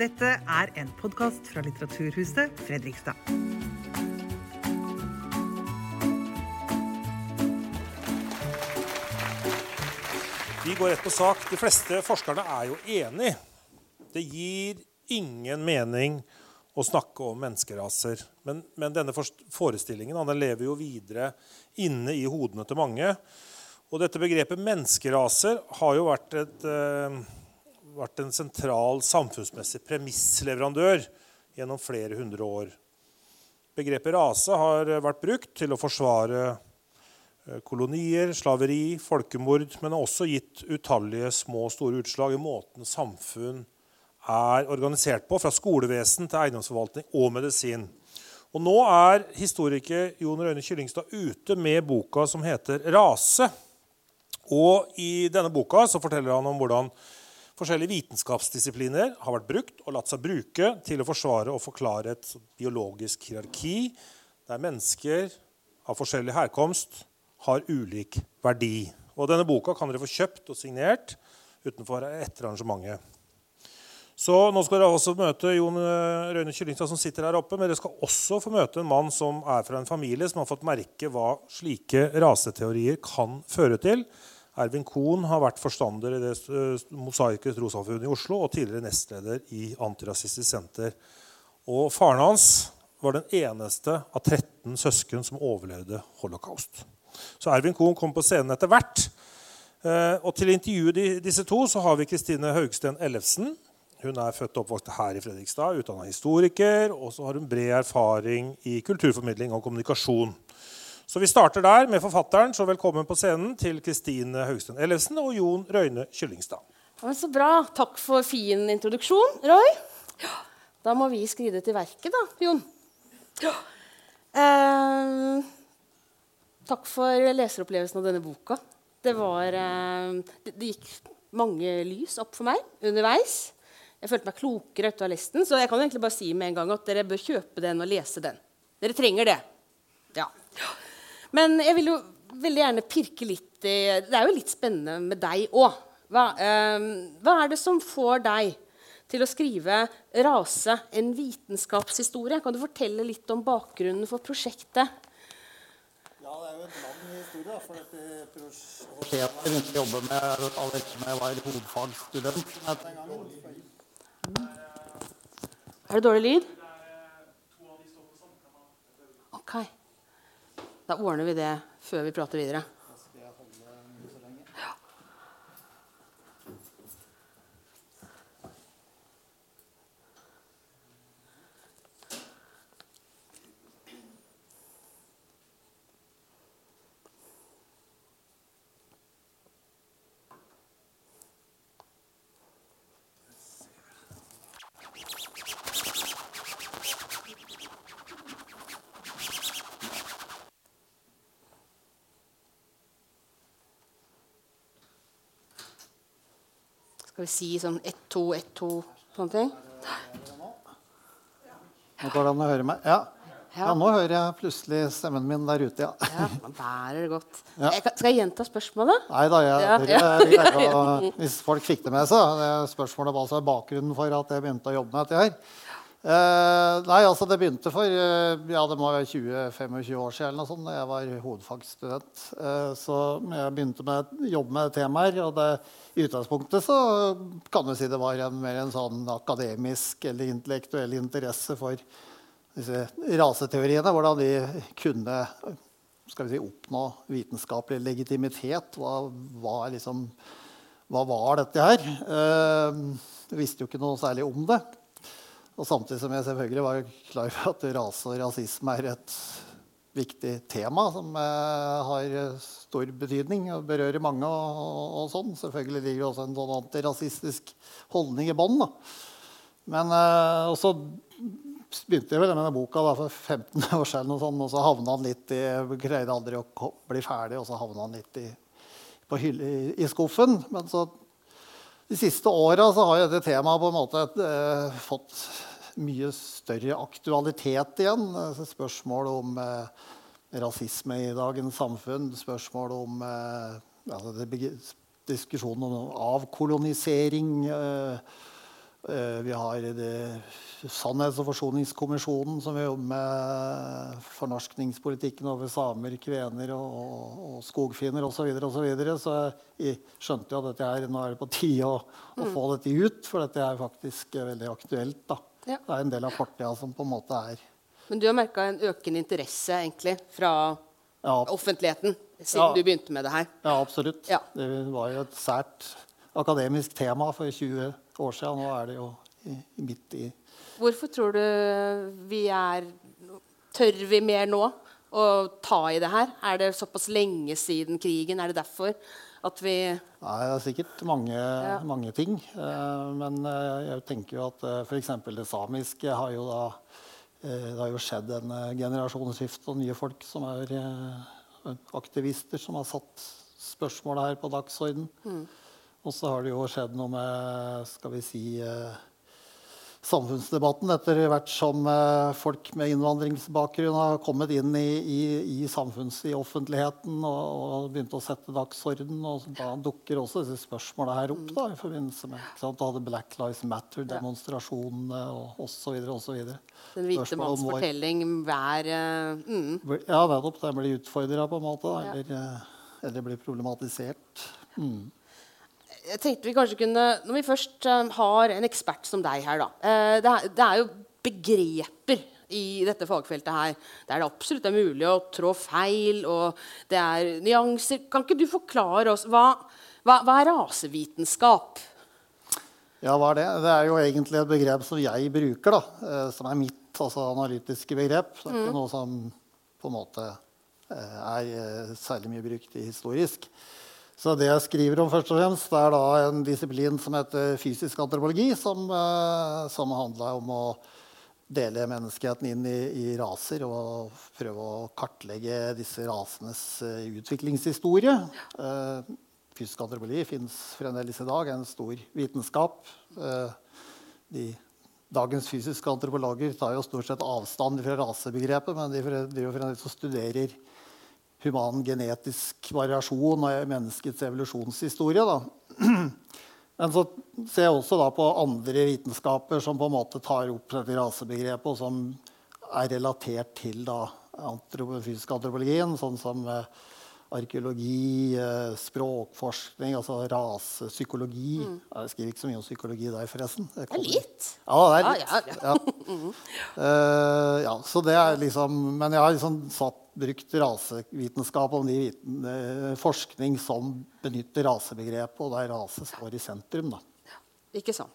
Dette er en podkast fra Litteraturhuset Fredrikstad. Vi går rett på sak. De fleste forskerne er jo enig. Det gir ingen mening å snakke om menneskeraser. Men, men denne forestillingen den lever jo videre inne i hodene til mange. Og dette begrepet menneskeraser har jo vært, et, uh, vært en sentral samfunnsmessig premissleverandør gjennom flere hundre år. Begrepet rase har vært brukt til å forsvare eh, kolonier, slaveri, folkemord, men har også gitt utallige små og store utslag i måten samfunn er organisert på, fra skolevesen til eiendomsforvaltning og medisin. Og Nå er historiker Jon Røyne Kyllingstad ute med boka som heter 'Rase'. Og I denne boka så forteller han om hvordan forskjellige vitenskapsdisipliner har vært brukt og latt seg bruke til å forsvare og forklare et biologisk hierarki der mennesker av forskjellig herkomst har ulik verdi. Og Denne boka kan dere få kjøpt og signert utenfor etter arrangementet. Så nå skal dere også møte Jon eh, Røyne Kyllingstad, som sitter her oppe. Men dere skal også få møte en mann som er fra en familie som har fått merke hva slike raseteorier kan føre til. Ervin Kohn har vært forstander i det eh, mosaiske trossamfunnet i Oslo og tidligere nestleder i Antirasistisk Senter. Og faren hans var den eneste av 13 søsken som overlevde holocaust. Så Ervin Kohn kom på scenen etter hvert. Eh, og til å intervjue disse to så har vi Kristine Haugsten Ellefsen hun er født og oppvokst her i Fredrikstad, utdanna historiker, og så har hun bred erfaring i kulturformidling og kommunikasjon. Så vi starter der med forfatteren, så velkommen på scenen til Kristine Haugstuen Ellefsen og Jon Røyne Kyllingstad. Ja, så bra. Takk for fin introduksjon, Roy. Da må vi skride til verket, da, Jon. Eh, takk for leseropplevelsen av denne boka. Det, var, eh, det, det gikk mange lys opp for meg underveis. Jeg følte meg klokere etter å ha lest den, så jeg kan egentlig bare si med en gang at dere bør kjøpe den og lese den. Dere trenger det. Ja. Men jeg vil jo veldig gjerne pirke litt i Det er jo litt spennende med deg òg. Hva, eh, hva, er det som får deg til å skrive 'Rase en vitenskapshistorie'? Kan du fortelle litt om bakgrunnen for prosjektet? Ja, det er jo en lang historie. for dette prosjektet Jeg begynte å jobbe med allerede da jeg var hovedfagsstudent. Er det dårlig lyd? Ok. Da ordner vi det før vi prater videre. Skal vi si sånn ett, to, ett, to, sånne ting? Nå går det an å høre meg? Ja. ja. nå hører jeg plutselig stemmen min der ute, ja. ja man bærer det godt. Ja. Jeg skal jeg gjenta spørsmålet? Nei da. Jeg, ja, jeg, jeg, hvis folk fikk det med seg. Det spørsmålet var altså bakgrunnen for at jeg begynte å jobbe med dette her. Eh, nei, altså Det begynte for eh, ja, det må være 20-25 år siden eller noe sånt, da jeg var hovedfagsstudent. Eh, så jeg begynte med jobbe med temaer. Og det, i utgangspunktet så kan du si det var en, mer en sånn akademisk eller intellektuell interesse for disse raseteoriene. Hvordan de kunne skal vi si, oppnå vitenskapelig legitimitet. Hva, hva, liksom, hva var dette her? Jeg visste jo ikke noe særlig om det. Og samtidig som jeg selvfølgelig var klar over at rase og rasisme er et viktig tema som eh, har stor betydning og berører mange. og, og, og sånn. Selvfølgelig ligger det også en sånn antirasistisk holdning i bånn. Men eh, også begynte jeg vel med denne boka da, for 15 år siden, og, sånn, og så havna han litt i Greide aldri å bli ferdig, og så havna han litt i, hylle, i, i skuffen. Men så de siste åra har jo dette temaet på en måte eh, fått mye større aktualitet igjen. Altså spørsmål om eh, rasisme i dagens samfunn, spørsmål om eh, altså diskusjonen om avkolonisering. Eh, vi har det, Sannhets- og forsoningskommisjonen, som jobber med fornorskningspolitikken over samer, kvener og, og, og skogfinner osv. Så, og så, så jeg skjønte jo at dette her, nå er det på tide å, å få dette ut, for dette er faktisk veldig aktuelt. da. Ja. Det er en del av fortida som på en måte er Men du har merka en økende interesse egentlig fra Ja, offentligheten siden Ja. du begynte med det her. ja absolutt. Det var jo et sært akademisk tema for 20 år siden. Nå er det jo midt i Hvorfor tror du vi er Tør vi mer nå å ta i det her? Er det såpass lenge siden krigen? Er det derfor at vi Nei, det er sikkert mange, Ja. mange ting. Eh, men eh, jeg tenker jo at uh, f.eks. det samiske har jo da eh, Det har jo skjedd en generasjonsskifte og nye folk som er eh, aktivister, som har satt spørsmålet her på dagsorden. Og så har det jo skjedd noe med skal vi si eh, samfunnsdebatten etter hvert som eh, folk med innvandringsbakgrunn har kommet inn i, i, i samfunns, i offentligheten og, og begynt å sette dagsorden. Og da dukker også disse spørsmåla her opp da, i forbindelse med ikke sant? Da hadde Black Lives Matter-demonstrasjonene og osv. osv. Den hvite manns fortelling hver uh, mm. Ja, nettopp. Den blir utfordra på en måte. Da, eller, eh, eller blir problematisert. Mm. Jeg tenkte vi kanskje kunne, Når vi først eh, har en ekspert som deg her, da eh, det, er, det er jo begreper i dette fagfeltet her der det absolutt er mulig å trå feil, og det er nyanser. Kan ikke du forklare oss hva, hva, hva er rasevitenskap? Ja, hva er det? Det er jo egentlig et begrep som jeg bruker, da, eh, som er mitt altså analytiske begrep. Det er ikke noe som på en måte er særlig mye brukt i historisk. Så det jeg skriver om, først og fremst, det er da en disiplin som heter fysisk antropologi, som, eh, som handla om å dele menneskeheten inn i, i raser og prøve å kartlegge disse rasenes eh, utviklingshistorie. Eh, fysisk antropologi fins fremdeles i dag, en stor vitenskap. De, dagens fysiske antropologer tar jo stort sett avstand fra rasebegrepet, men de driver fremdeles og studerer human genetisk variasjon og menneskets evolusjonshistorie. Da. Men så ser jeg også på andre vitenskaper som på en måte tar opp dette rasebegrepet, og som er relatert til da, antropo fysisk antropologien, sånn som eh, arkeologi, eh, språkforskning, altså rasepsykologi. Jeg skriver ikke så mye om psykologi der, forresten. Det er litt. Ja, det er Ja, litt. ja, Ja, uh, ja, så det er liksom, men jeg har liksom satt, brukt rasevitenskap om de viten, eh, forskning som benytter rasebegrepet, og der rase står i sentrum. Da. Ikke sant?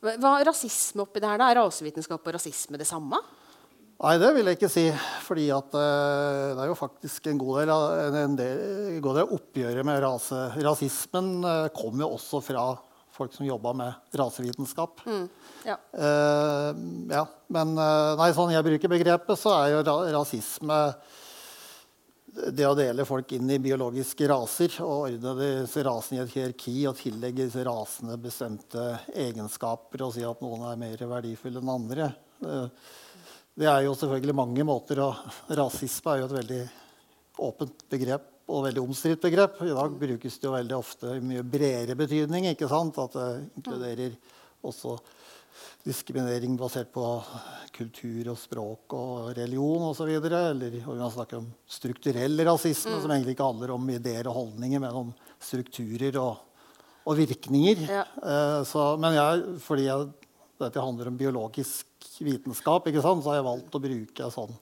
Hva er rasisme oppi det her? da? Er rasevitenskap og rasisme det samme? Nei, det vil jeg ikke si. fordi at uh, det er jo faktisk en god del av, en, del, god del oppgjøret med rase. Rasismen uh, kommer jo også fra folk som jobba med rasevitenskap. Ja. Uh, ja, men eh, nei, sånn jeg bruker begrepet, så er jo ra rasisme det å dele folk inn i biologiske raser og ordne disse rasene i et hierarki og tillegge disse rasene bestemte egenskaper og si at noen er mer verdifulle enn andre. Eh, Det er jo selvfølgelig mange måter, og rasisme er jo et veldig åpent begrep og veldig omstridt begrep. I dag brukes det jo veldig ofte i mye bredere betydning. ikke sant? At det inkluderer også diskriminering basert på kultur og språk og religion osv. Eller og kan snakke om strukturell rasisme, som egentlig ikke handler om ideer og holdninger, men om strukturer og, og virkninger. Ja. Uh, så, men jeg, fordi jeg, dette handler om biologisk vitenskap, ikke sant, så har jeg valgt å bruke sånn,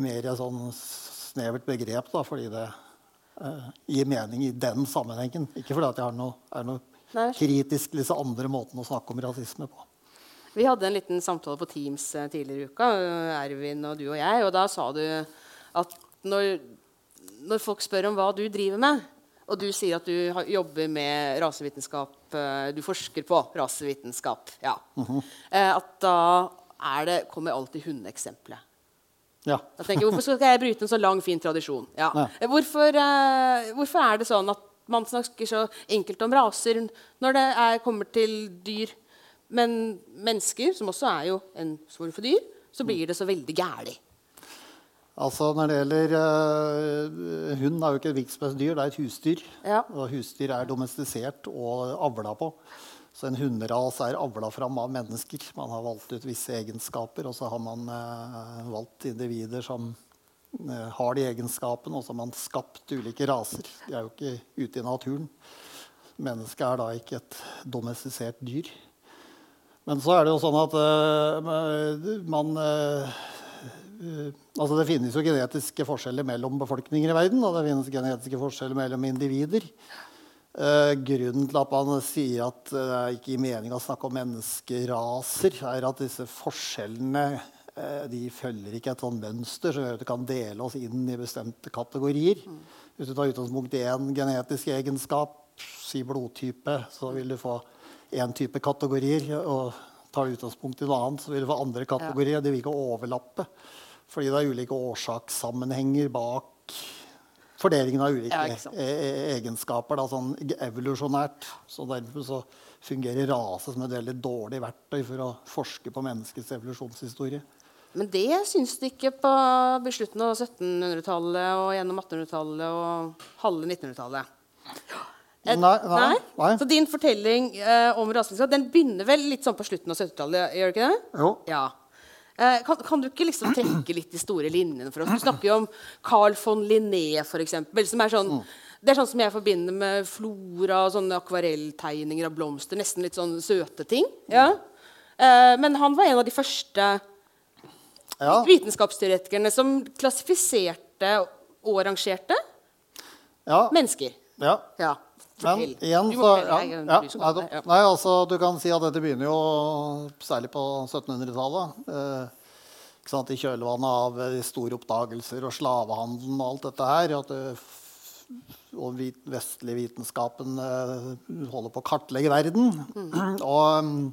mer et sånn snevert begrep, da, fordi det eh, gir mening i den sammenhengen. Ikke fordi at jeg har noe, er noe kritisk til disse andre måtene å snakke om rasisme på. Vi hadde en liten samtale på Teams eh, tidligere i uka, eh, Ervin og du og jeg, og da sa du at når, når folk spør om hva du driver med, og du sier at du har, jobber med rasevitenskap, eh, du forsker på rasevitenskap, ja, eh, at da er det, kommer alltid hundeeksempelet. Ja. Da tenker jeg, Hvorfor skal jeg bryte en så lang, fin tradisjon? Ja. Ja. Eh, Hvorfor, uh, hvorfor er det sånn at man snakker så enkelt om raser når det er, kommer til dyr? Men mennesker, som også er jo en form for dyr, så blir det så veldig gæli. Altså Når det gjelder uh, Hund er jo ikke et dyr, det er et husdyr. Ja. Og husdyr er domestisert og avla på. Så en hunderas er avla fram av mennesker. Man har valgt ut visse egenskaper, og så har man uh, valgt individer som uh, har de egenskapene, og så har man skapt ulike raser. De er jo ikke ute i naturen. Mennesket er da ikke et domestisert dyr. Men så er det jo sånn at man Altså det finnes jo genetiske forskjeller mellom befolkninger i verden, og det finnes genetiske forskjeller mellom individer. Eh, grunnen til at man sier at det er ikke gir mening å snakke om menneskeraser, er at disse forskjellene eh, de følger ikke et sånn mønster som gjør at du kan dele oss inn i bestemte kategorier. Hvis du tar utgangspunkt i én genetisk egenskap, si blodtype, så vil du få én type kategorier. Og tar utgangspunkt i noe annet, så vil du få andre kategorier. De vil ikke overlappe. Fordi det er ulike årsakssammenhenger bak fordelingen av ulike Ja, e e egenskaper. Da, sånn evolusjonært. Så derfor så fungerer rase som et veldig dårlig verktøy for å forske på menneskets evolusjonshistorie. Men det syns de ikke på slutten av 1700-tallet og gjennom 1800-tallet og halve 1900-tallet. Eh, Nei, nei, nei. Så din fortelling eh, om raselignskap den begynner vel litt sånn på slutten av 70-tallet? gjør det ikke det? Jo. Ja. Eh, kan, kan du ikke liksom trekke litt de store linjene for oss? Du snakker jo om Carl von Linné, f.eks. Som er sånn, det er sånn som jeg forbinder med flora og sånne akvarelltegninger av blomster. Nesten litt sånn søte ting. Ja. Eh, men han var en av de første Ja. vitenskapsteoretikerne som klassifiserte og rangerte Ja. mennesker. ja. Ja. Men igjen så ja, ja, nei, altså, Du kan si at dette begynner jo særlig på 1700-tallet. Eh, sant, I kjølvannet av eh, store oppdagelser og slavehandelen og alt dette her. At det, og vit, vestlig vitenskapen eh, holder på å kartlegge verden. Mm. og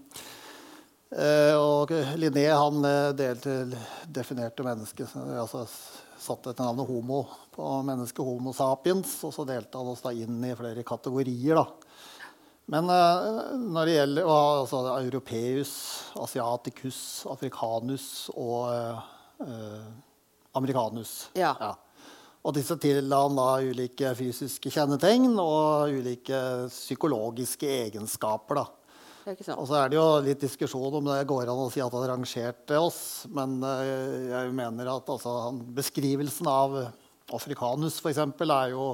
eh, og Linné han eh, delte, definerte mennesket altså s- Satte etter navnet homo på mennesket, homo sapiens. Og så delte han oss da inn i flere kategorier. da. Men eh, når det gjelder altså, europeus, asiaticus, africanus og eh, eh, americanus Ja. Og disse tilla han da ulike fysiske kjennetegn og ulike psykologiske egenskaper. da. Ja, ikke sant? Og så er det jo litt diskusjon om det går an å si at han rangerte oss. Men eh, jeg mener at altså, beskrivelsen av afrikanus f.eks. er jo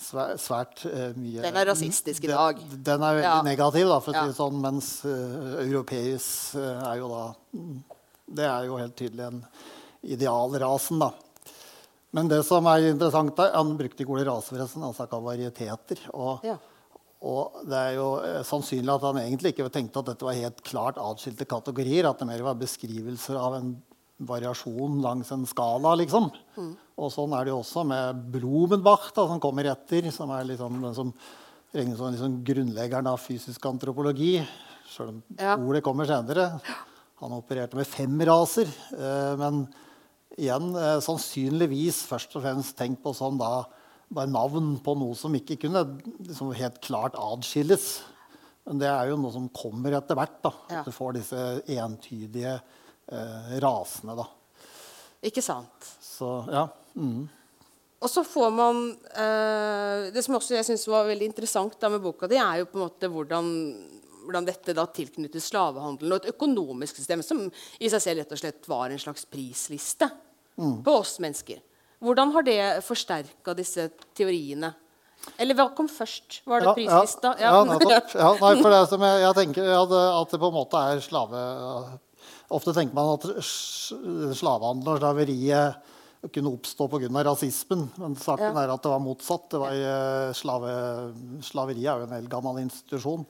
svært, svært eh, mye Den er rasistisk i dag. Den, den er veldig Ja. negativ, da, for å si det sånn. Mens uh, europeus eh, er jo da mm, Det er jo helt tydelig en idealrasen, da. Men det som er interessant er, Han brukte ikke ordet rase, forresten. Han snakka varieteter. Og, Ja. Og det er jo eh, sannsynlig at han egentlig ikke tenkte at dette var helt klart atskilte kategorier. At det mer var beskrivelser av en variasjon langs en skala, liksom. Og sånn er det jo også med Blumenbach, da, som kommer etter. Som er liksom den som regnes som liksom grunnleggeren av fysisk antropologi. Selv om Ja. ordet kommer senere. Han opererte med fem raser. Eh, men igjen eh, sannsynligvis først og fremst tenkt på sånn da bare navn på noe som ikke kunne liksom helt klart adskilles. Men det er jo noe som kommer etter hvert. da. Ja. Du får disse entydige eh, rasene. da. Ikke sant? Så ja. Mm. Og så får man eh, Det som også jeg synes var veldig interessant da med boka di, er jo på en måte hvordan, hvordan dette da tilknyttes slavehandelen og et økonomisk system som i seg selv rett og slett var en slags prisliste på oss mennesker. Hvordan har det forsterka disse teoriene? Eller hva kom først? Var det prislista? Ja, ja, nettopp. Ja, nei, for det som jeg, jeg tenker at, at det på en måte er slave... Ofte tenker man at slavehandel og slaveriet kunne oppstå pga. rasismen. Men saken Ja. er at det var motsatt. Det var, eh, slave, slaveriet er jo en eldgammel institusjon.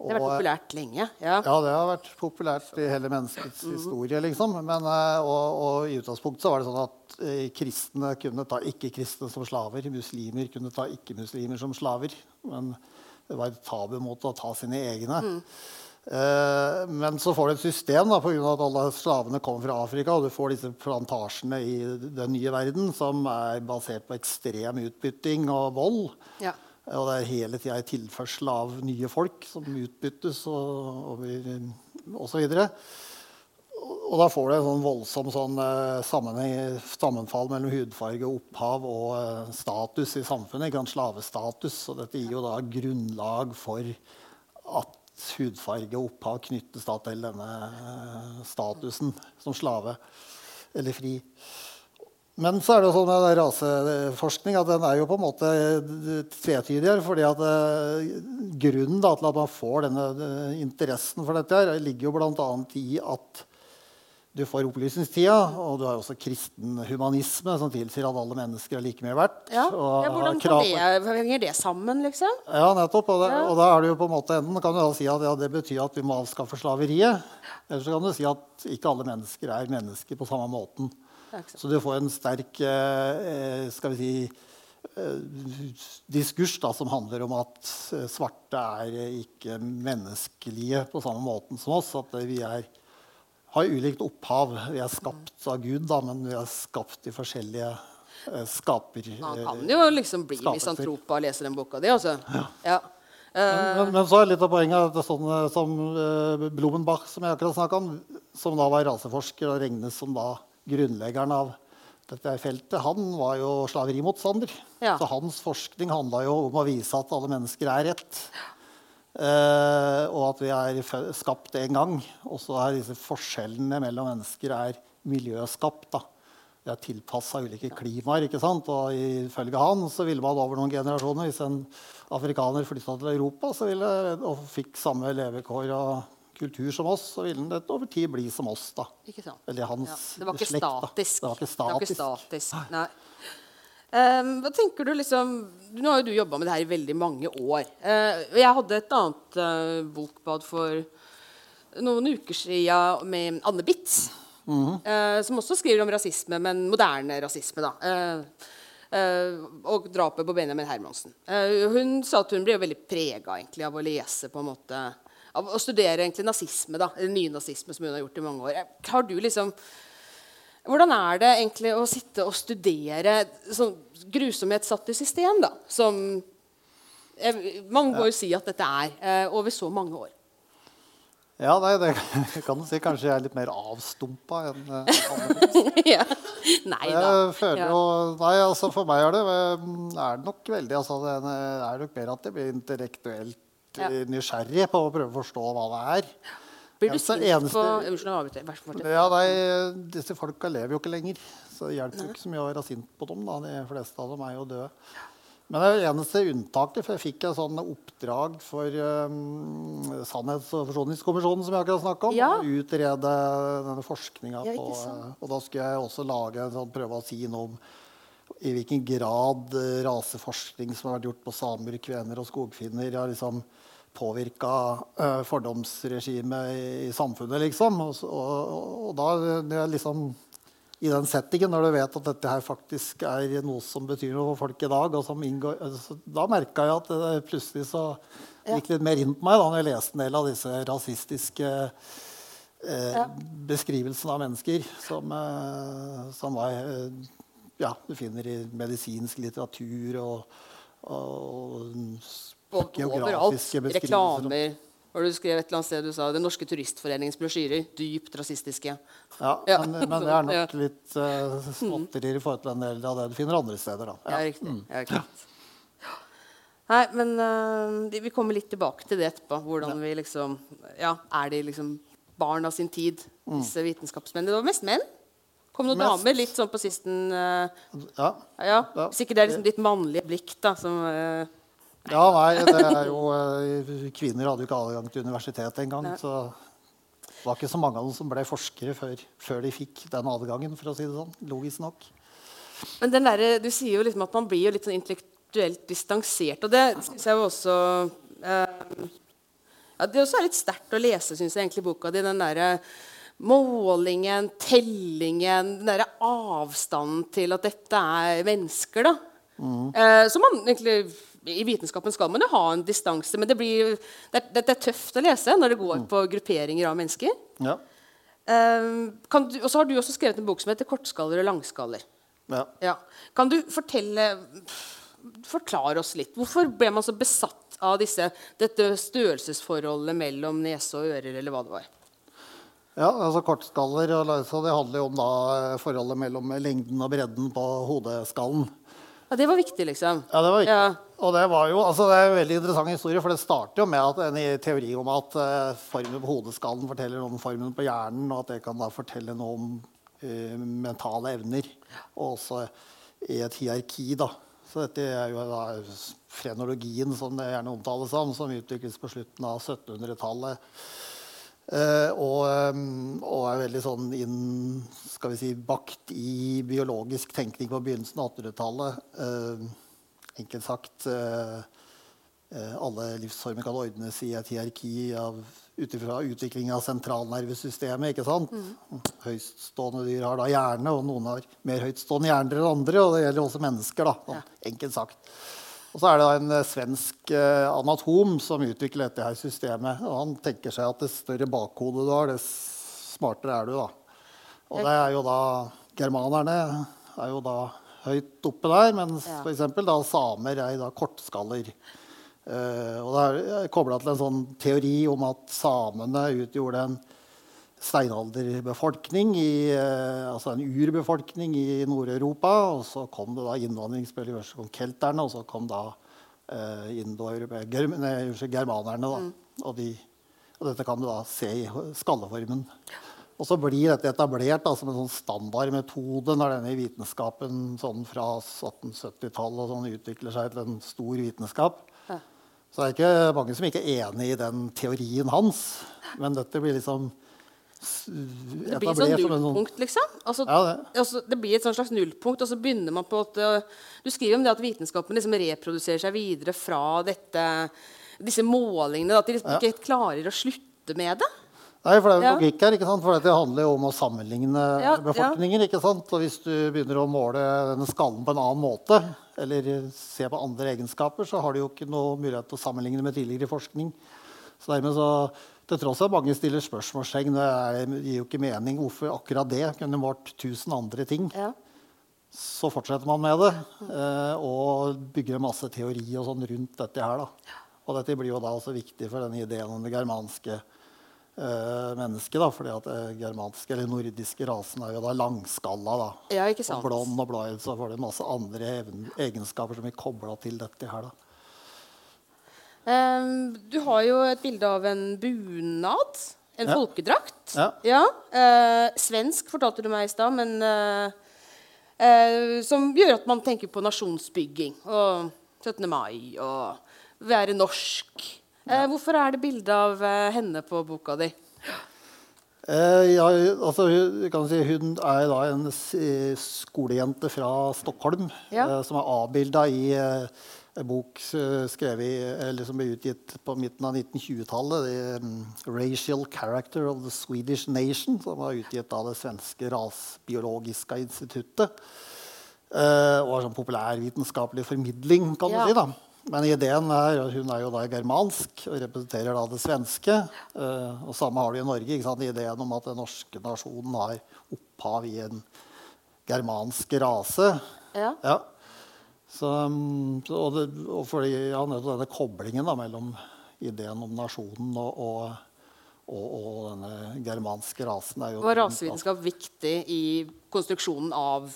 Det har vært populært lenge. Ja. ja, det har vært populært i hele menneskets historie, liksom. Men, eh, og, og i utgangspunktet så var det sånn at eh, kristne kunne ta ikke-kristne som slaver. Muslimer kunne ta ikke-muslimer som slaver. Men det var et tabu mot å ta sine egne. Eh, men så får du et system da, pga. at alle slavene kommer fra Afrika, og du får disse plantasjene i den nye verden som er basert på ekstrem utbytting og vold. Ja. Og det er hele tida en tilførsel av nye folk som utbyttes og, og, og så videre. Og da får du en sånn voldsom sånn, eh, sammenfall mellom hudfarge, opphav og eh, status i samfunnet. Ikke? Slavestatus. Og dette gir jo da grunnlag for at hudfarge og opphav knyttes til denne eh, statusen som slave eller fri. Men så er det sånn med raseforskning at den er jo på en måte tvetydigere. fordi at eh, Grunnen da, til at man får denne eh, interessen for dette, her, ligger jo bl.a. i at du får opplysningstida, og du har også kristen humanisme, som tilsier at alle mennesker er like mye verdt. Ja, og ja Hvordan henger det sammen, liksom? ja, nettopp. Og, det, Ja. og da er det jo på en måte enden kan du da si at ja, det betyr at vi må avskaffe slaveriet. Eller så kan du si at ikke alle mennesker er mennesker på samme måten. Så du får en sterk eh, skal vi si, eh, diskurs da, som handler om at eh, svarte er eh, ikke menneskelige på samme måten som oss. At eh, vi er, har ulikt opphav. Vi er skapt av Gud, da, men vi er skapt i forskjellige eh, skaper... Man eh, kan jo liksom bli misantropa misantrop av å lese den boka di, altså. Ja. ja. Men, men så er litt av poenget at er som eh, Blumenbach, som jeg akkurat snakka om, som da var raseforsker og regnes som da grunnleggeren av dette feltet, han var jo slaverimotstander. Ja. Så hans forskning handla jo om å vise at alle mennesker er rett. Uh, og at vi er skapt én gang. Og så er disse forskjellene mellom mennesker er miljøskapt. da. Det er tilpassa ulike klimaer. ikke sant? Og ifølge han så ville man over noen generasjoner, hvis en afrikaner flytta til Europa så ville, og fikk samme levekår og kultur som oss, så ville den over tid bli som oss. da. ikke sant? Eller hans Ja. Det var ikke slekt, da. statisk. Det var ikke Det var ikke statisk. statisk. Nei. Um, hva tenker du liksom Nå har jo du jobba med det her i veldig mange år. Uh, jeg hadde et annet uh, bokbad for noen uker siden med Anne Bitz. -hmm. uh, som også skriver om rasisme, men moderne rasisme. da. Uh, uh, og drapet på Benjamin Hermansen. Hun sa at hun ble veldig prega av å lese på en måte, Av å studere egentlig nazisme, da, eller nynazisme, som hun har gjort i mange år. Har du liksom hvordan er det egentlig å sitte og studere sånn grusomhet satt i system, da? Som Mange må jo si at dette er eh, over så mange år. Ja, nei, det kan du si. Kanskje jeg er litt mer avstumpa enn eh, andre. ja. Nei da. Jeg føler Ja. jo Nei, altså for meg er det, er det nok veldig altså det er nok mer at det blir intellektuelt Ja. eh, nysgjerrig på å prøve å forstå hva det er. Blir du sint eneste- på Unnskyld, så god. Ja, nei, Disse folka lever jo ikke lenger, så det hjelper jo ikke så mye å være sint på dem. da, De fleste av dem er jo døde. Men det eneste unntaket, for jeg fikk et sånn oppdrag for um, Sannhets- og forsoningskommisjonen, som jeg akkurat snakka om. Ja. å Utrede denne forskninga Ja, på eh, Og da skulle jeg også lage en sånn, prøve å si noe om i hvilken grad eh, raseforskning som har vært gjort på samer, kvener og skogfinner, har liksom påvirka uh, fordomsregimet i, i samfunnet, liksom. Og, og, og da liksom i den settingen, når du vet at dette her faktisk er noe som betyr noe for folk i dag, og som inngår, altså, da merka jeg at det plutselig så gikk litt mer inn på meg da når jeg leste en del av disse rasistiske eh, beskrivelsene av mennesker som, eh, som var, eh, ja, du finner i medisinsk litteratur og, og Og geografiske overalt. Reklamer. Var du skrev et eller annet sted du sa Den norske turistforeningens brosjyrer. Dypt rasistiske. Ja, Ja. Men, men det er nok Ja. litt uh, småtterier i forhold til en del av det du finner andre steder. da. Ja, riktig. Ja, riktig. Nei, men uh, vi kommer litt tilbake til det etterpå. Hvordan vi liksom Ja, er de liksom barn av sin tid, disse vitenskapsmennene? Det var mest menn. Kom noen Mest. damer litt sånn på sisten Uh, Ja. Ja, Ja. Hvis ikke det er liksom ditt mannlige blikk, da, som eh, Ja, nei, det er jo uh, Kvinner hadde jo ikke adgang til universitetet engang. Så det var ikke så mange av dem som ble forskere før, før de fikk den adgangen, for å si det sånn. Logisk nok. Men den der, du sier jo liksom at man blir jo litt sånn intellektuelt distansert, og det syns jeg jo også ja, Det også er litt sterkt å lese, syns jeg, egentlig, boka di. Den derre målingen, tellingen, den derre avstanden til at dette er mennesker, da. Eh, så man egentlig I vitenskapen skal man jo ha en distanse, men det, blir, det, er, det er tøft å lese når det går på grupperinger av mennesker. Ja. Eh, du, og så har du også skrevet en bok som heter 'Kortskaller og langskaller'. ja. Ja. Kan du fortelle Forklare oss litt. Hvorfor ble man så besatt av disse, dette størrelsesforholdet mellom nese og ører, eller hva det var? Ja, altså Kortskaller og så det handler jo om da eh, forholdet mellom lengden og bredden på hodeskallen. Ja, Det var viktig, liksom. Ja, det var viktig. Ja. og det var jo altså det er en veldig interessant historie, for det starter jo med at en teori om at uh, formen på hodeskallen forteller noe om formen på hjernen, og at det kan da fortelle noe om uh, mentale evner. Og også i et hierarki, da. Så dette er jo da frenologien, som det gjerne omtales om, som utvikles på slutten av 1700-tallet. Uh, og, um, og, er veldig sånn inn, skal vi si, bakt i biologisk tenkning på begynnelsen av 1800-tallet. Uh, enkelt sagt uh, alle livsformer kan ordnes i et hierarki ut ifra utvikling av sentralnervesystemet. ikke sant? Mm. Høytstående dyr har da hjerne, og noen har mer høytstående hjerner enn andre. Og det gjelder også mennesker. da, sånn, ja. enkelt sagt. Og så er det en eh, svensk eh, anatom som utvikler dette her systemet. og Han tenker seg at det større bakhodet du har, det smartere er du. da. Og det er jo da Germanerne er jo da høyt oppe der, mens ja. f.eks. samer er da kortskaller. Uh, og det er kobla til en sånn teori om at samene utgjorde en steinalderbefolkning, i, eh, altså en urbefolkning i Nord-Europa. Og så kom det da innvandringsbølger. Først kom kelterne, og så kom da eh, germanerne. Da. Mm. Og, de, og, dette kan du da se i skalleformen. Og så blir dette etablert da, som en sånn standardmetode når denne vitenskapen sånn fra 1870-tallet sånn, utvikler seg til en stor vitenskap. Ja. Så det er ikke mange som ikke er enig i den teorien hans. Men dette blir liksom det blir et sånn nullpunkt, liksom? Altså, ja, det. Altså, det. blir et sånn slags nullpunkt, og så begynner man på at Du skriver om det at vitenskapen liksom reproduserer seg videre fra dette, disse målingene. At de liksom ja. ikke klarer å slutte med det. Nei, for det er jo logikk her. ikke sant? For det handler jo om å sammenligne ja, befolkninger. ikke sant? Og hvis du begynner å måle denne skallen på en annen måte, eller se på andre egenskaper, så har du jo ikke noe mulighet til å sammenligne med tidligere forskning. Så dermed så til tross at mange stiller spørsmålstegn. Det gir jo ikke mening. Hvorfor akkurat det? Kunne vært tusen andre ting. Ja. Så fortsetter man med det eh, og bygger en masse teori og sånn rundt dette her. Da. Og dette blir jo da også viktig for denne ideen om det germanske uh, mennesket. Da, fordi at det germanske eller nordiske rasen er jo da langskalla. Da. Ja, ikke sant. Og blond og blå, så får det masse andre egenskaper som er kobla til dette her. da. Um, du har jo et bilde av en bunad. En ja. folkedrakt. Ja. ja. Uh, svensk, fortalte du meg i stad, men uh, uh, Som gjør at man tenker på nasjonsbygging og 17. mai og være norsk. Ja. hvorfor er det bilde av henne på boka di? ja, altså, si, hun er da en skolejente fra Stockholm som er avbilda i en bok eh, skrevet, som ble utgitt på midten av 1920-tallet. Um, 'Racial Character of the Swedish Nation', som var utgitt av det svenske rasbiologiske instituttet. Uh, og var sånn populærvitenskapelig formidling, kan ja. du si. da. Men ideen er, hun er jo da germansk og representerer da det svenske. Uh, og samme har du i Norge. ikke sant? Ideen om at den norske nasjonen har opphav i en germansk rase. Ja. ja. Så, um, og, det, og fordi ja, denne koblingen da, mellom ideen om nasjonen og, og, og, og denne germanske rasen er jo Var rasevitenskap viktig i konstruksjonen av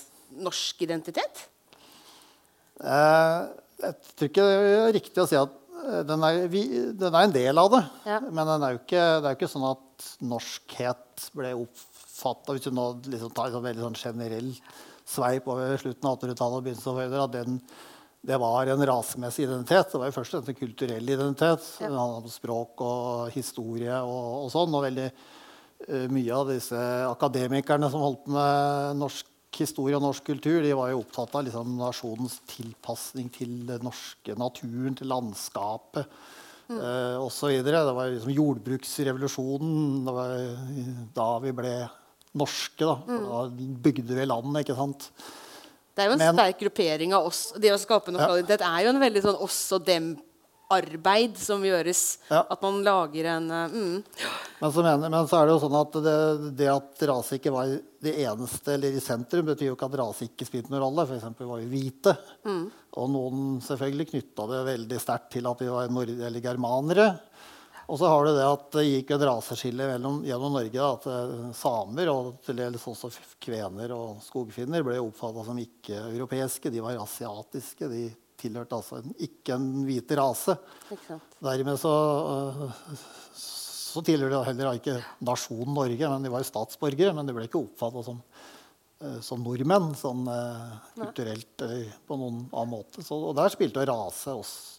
norsk identitet? Eh, jeg tror ikke det er riktig å si at eh, den er, vi, den er en del av det. Ja. Men er ikke, det er jo ikke sånn at norskhet ble oppfatta Hvis du nå liksom tar et veldig sånn generelt sveip over slutten av 1800-tallet og begynnelsen av 1800 at den, det var en rasemessig identitet. Det var jo først en kulturell identitet. Ja. Handlet om språk og historie og, og sånn. Og veldig uh, mye av disse akademikerne som holdt med norsk historie og norsk kultur, de var jo opptatt av liksom, nasjonens tilpasning til den norske naturen, til landskapet. Mm. Uh, og så videre. Det var liksom jordbruksrevolusjonen. Det var da vi ble norske. Da, mm. da bygde vi landet, ikke sant. Det er jo en Men, sterk gruppering av oss. Det å skape nasjonalitet ja. er jo en veldig sånn oss og dem-arbeid som gjøres. Ja. At man lager en uh, mm. men, så mener, men, så er det jo sånn at det, det, at rase ikke var det eneste eller i sentrum, betyr jo ikke at rase ikke spilte noen rolle. F.eks. var vi hvite. Mm. Og noen selvfølgelig knytta det veldig sterkt til at vi var nord- eller germanere. Og så har du det at det gikk et raseskille gjennom Norge. Da, at eh, samer og til dels også kvener og skogfinner ble oppfatta som ikke-europeiske. De var asiatiske. De tilhørte altså en, ikke en hvit rase. Dermed så, øh, så tilhører de heller ikke nasjonen Norge, men de var statsborgere. Men de ble ikke oppfatta som, øh, som nordmenn sånn kulturelt på noen annen måte. Så, og der spilte rase også.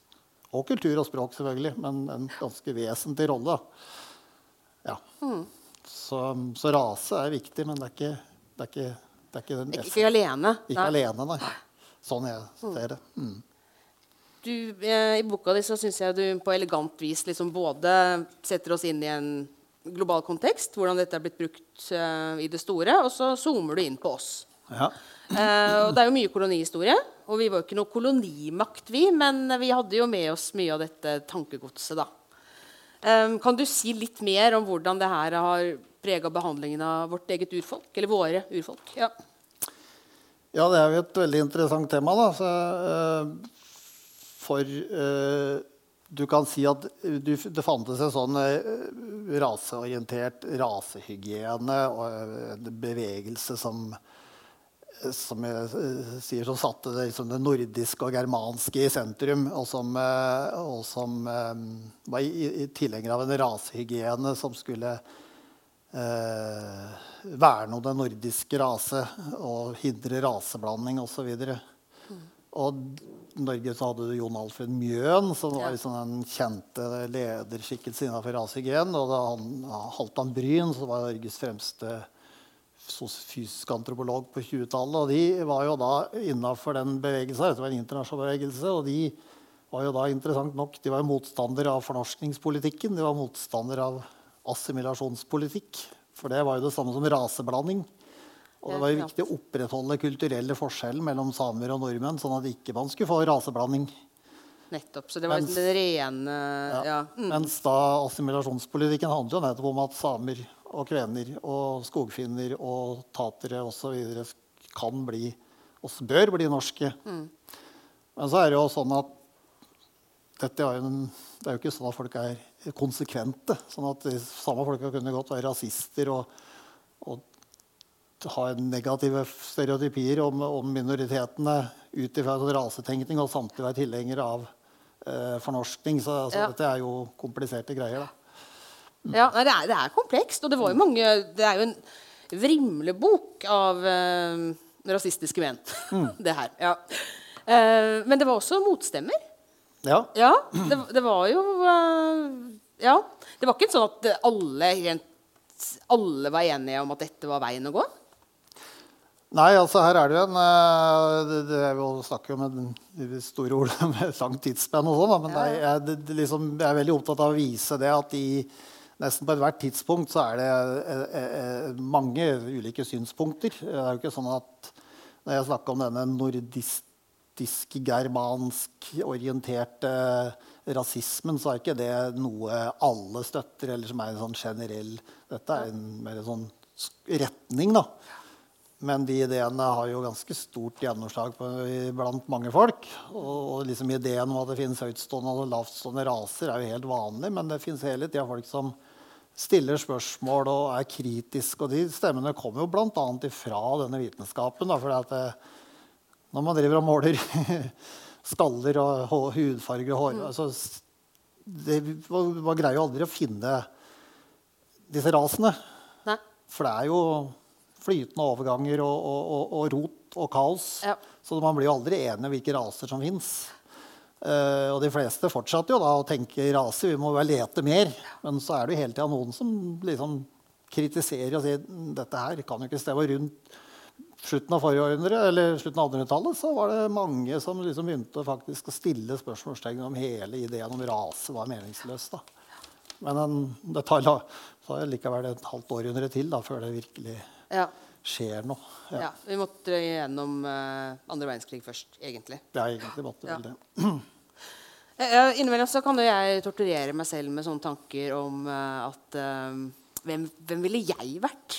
Og kultur og språk, selvfølgelig, men en ganske vesentlig rolle. Ja. Så, så rase er viktig, men det er ikke, det er ikke, det er ikke den Ikke, ikke alene. ikke Nei. alene, nei. Sånn jeg ser det. Mm. Du, eh, I boka di så syns jeg du på elegant vis liksom både setter oss inn i en global kontekst, hvordan dette er blitt brukt eh, i det store, og så zoomer du inn på oss. Ja. Og det er jo mye kolonihistorie. Og vi var jo ikke noe kolonimakt, vi, men vi hadde jo med oss mye av dette tankegodset, da. Um, kan du si litt mer om hvordan det her har prega behandlingen av vårt eget urfolk? Eller våre urfolk? Ja. Ja, det er jo et veldig interessant tema. Da. Så, uh, for uh, du kan si at du, det fantes en sånn raseorientert rasehygiene og en bevegelse som som jeg eh, sier, som satte det, liksom, det nordiske og germanske i sentrum, og som, eh, og som eh, var i, i tilhenger av en rasehygiene som skulle eh, verne om den nordiske rase og hindre raseblanding osv. Og i Norge så hadde du Jon Alfred Mjøen, som var liksom den kjente lederskikkelsen innenfor rasehygiene. Og da han, Halvdan Bryn, som var Norges fremste fysisk antropolog på 20-tallet. Og de var jo da innafor den bevegelsen. Dette var en internasjonal bevegelse. Og de var jo da interessant nok de var jo motstandere av fornorskningspolitikken. De var motstandere av assimilasjonspolitikk. For det var jo det samme som raseblanding. Og det var jo viktig å opprettholde kulturelle forskjellen mellom samer og nordmenn, sånn at ikke man skulle få raseblanding. Nettopp. Så det var Mens- den rene ja. Mm. Mens da assimilasjonspolitikken handler jo nettopp om at samer og kvener og skogfinner og tatere osv. kan bli, og bør bli, norske. Mm. Men så er det jo sånn at dette er jo en, det er jo ikke sånn at folk er konsekvente. sånn at de samme folka kunne godt være rasister og, og ha negative stereotypier om, om minoritetene ut ifra sånn rasetenkning og samtidig være tilhengere av eh, fornorskning. Så altså, Ja. dette er jo kompliserte greier. da. Ja, nei, det, er, det er komplekst, og det var jo mange Det er jo en vrimlebok av eh, rasistiske menn, det her. Ja. Eh, men det var også motstemmer. Ja. Ja, det, det var jo eh, Ja. Det var ikke sånn at alle, rent, alle var enige om at dette var veien å gå. Nei, altså her er det jo en eh, Det, det er jo snakker jo med de store ord med langt tidsspenn og sånn, men er, jeg, det, liksom, jeg er veldig opptatt av å vise det at i nesten på ethvert tidspunkt så er det eh, eh, mange ulike synspunkter. Det er jo ikke sånn at når jeg snakker om denne nordistisk, germansk orienterte rasismen, så er ikke det noe alle støtter, eller som er en sånn generell Dette er en mer sånn retning, da. Men de ideene har jo ganske stort gjennomslag på, blant mange folk. Og liksom ideen om at det finnes høytstående og lavtstående raser, er jo helt vanlig. Men det finnes hele tida folk som stiller spørsmål og er kritiske. Og de stemmene kommer jo bl.a. ifra denne vitenskapen. Da, fordi at det, når man driver og måler skaller og hudfarger og hår altså, s- det, man greier jo aldri å finne disse rasene. Nei. For det er jo flytende overganger og, og, og, og rot og kaos. Ja. Så man blir jo aldri enig om hvilke raser som fins. Og de fleste fortsatte jo da å tenke rase, Vi må vel lete mer. Men så er det jo hele tida noen som liksom kritiserer og sier dette her kan jo ikke stemme rundt slutten av forrige århundre, eller slutten av 1800-tallet, så var det mange som liksom begynte faktisk å stille spørsmålstegn om hele ideen om rase var meningsløs. da. Men en, det tar, la- tar likevel et halvt århundre til da, før det virkelig Ja. skjer noe. ja. Ja. Vi måtte gjennom uh, andre verdenskrig først, egentlig. Er egentlig måtte Ja. vel det. Eh, eh, Innimellom så kan jo jeg torturere meg selv med sånne tanker om uh, at uh, hvem, hvem ville jeg vært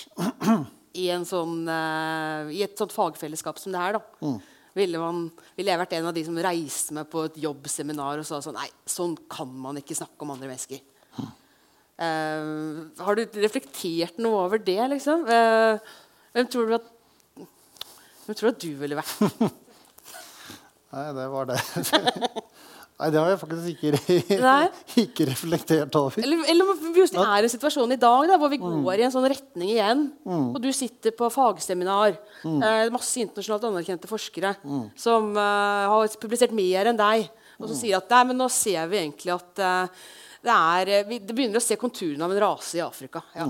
i, en sånn, uh, i et sånt fagfellesskap som det her? da? Ville, man, ville jeg vært en av de som reiste meg på et jobbseminar og sa sånn Nei, sånn kan man ikke snakke om andre mennesker. Eh, har du reflektert noe over det, liksom? Hvem tror du at hvem tror du at du ville vært? Nei, det var det. Nei, det har jeg faktisk ikke, ikke reflektert over. Eller, eller om det just er en situasjon i dag da, hvor vi Mm. går i en sånn retning igjen. Og du sitter på fagseminar. Mm. Eh, masse internasjonalt anerkjente forskere som eh, har publisert mer enn deg. Og Mm. som sier at nei, men nå ser vi egentlig at eh, det, er, eh, vi, det begynner å se konturene av en rase i Afrika. Ja.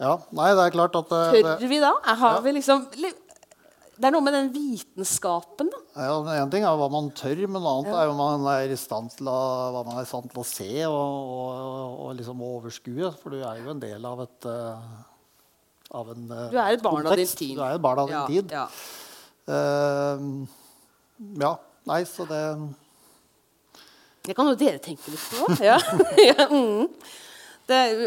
Ja, nei, det er klart at eh, Tør vi da? Har Har vi liksom li- Det er noe med den vitenskapen, da. Ja, Én ting er hva man tør, men noe annet er jo man er i stand til å, hva man er i stand til å se og, og, og liksom overskue. For du er jo en del av et eh, av en eh, Du er et barn av din tid. Du er et barn av din Ja, tid. ja. Uh, ja. Nei, så det Det kan jo dere tenke litt på. Ja. ja, mm.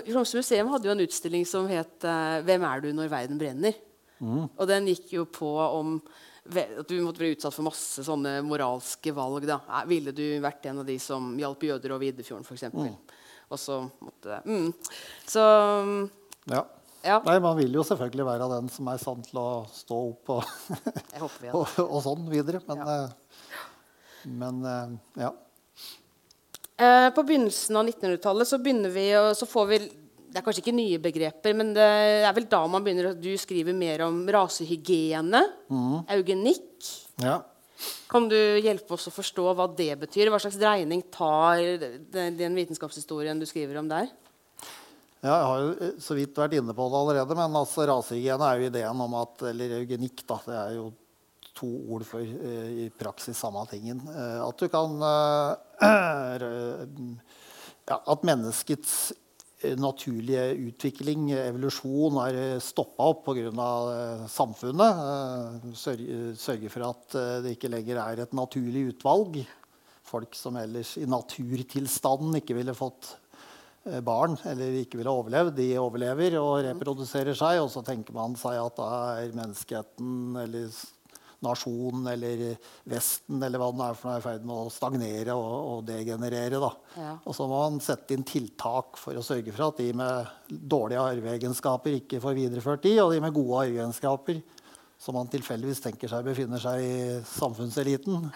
Tromsø museum hadde jo en utstilling som het 'Hvem er du når verden brenner?' Og den gikk jo på om at du måtte bli utsatt for masse sånne moralske valg. da. Ville du vært en av de som hjalp jøder over Iddefjorden, f.eks.? Mm. Og så måtte mm. Så Ja. ja, Nei, man vil jo selvfølgelig være den som er sann til å stå opp og, jeg håper vi og, og sånn videre. Men, Ja. eh, men eh, ja. Eh, på begynnelsen av 1900-tallet så så får vi Det er kanskje ikke nye begreper, men det er vel da man begynner at du skriver mer om rasehygiene, eugenikk. ja. Kan du hjelpe oss å forstå hva det betyr? Hva slags dreining tar den, den vitenskapshistorien du skriver om der? Ja, jeg har jo eh, så vidt vært inne på det allerede, men altså, rasehygiene er jo ideen om at Eller eugenikk, da. Det er jo to ord for eh, i praksis samme tingen. Eh, at du kan ja, At menneskets naturlige utvikling, eh, evolusjon, har stoppa opp pga. Uh, samfunnet. Uh, sørge, for at eh, det ikke lenger er et naturlig utvalg. Folk som ellers i naturtilstanden ikke ville fått eh, barn eller ikke ville overlevd, de overlever og reproduserer seg. Og så tenker man seg at da er menneskeheten eller nasjonen eller Vesten eller hva det er for noe, er i ferd med å stagnere og, og degenerere. Da. Ja. Og så må man sette inn tiltak for å sørge for at de med dårlige arveegenskaper ikke får videreført de, og de med gode arveegenskaper, som man tilfeldigvis tenker seg befinner seg i samfunnseliten,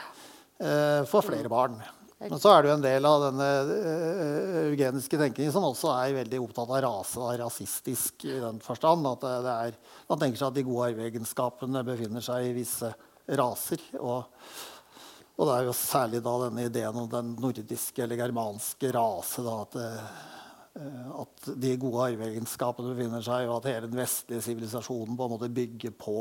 eh, får flere barn. Men så er det jo en del av denne eh, eugeniske tenkningen som også er veldig opptatt av rase, og rasistisk i den forstand. At det, er, man tenker seg at de gode arveegenskapene befinner seg i visse raser. Og, og det er jo særlig da denne ideen om den nordiske eller germanske rase. Da, at, eh, at de gode arveegenskapene befinner seg, og at hele den vestlige sivilisasjonen på en måte bygger på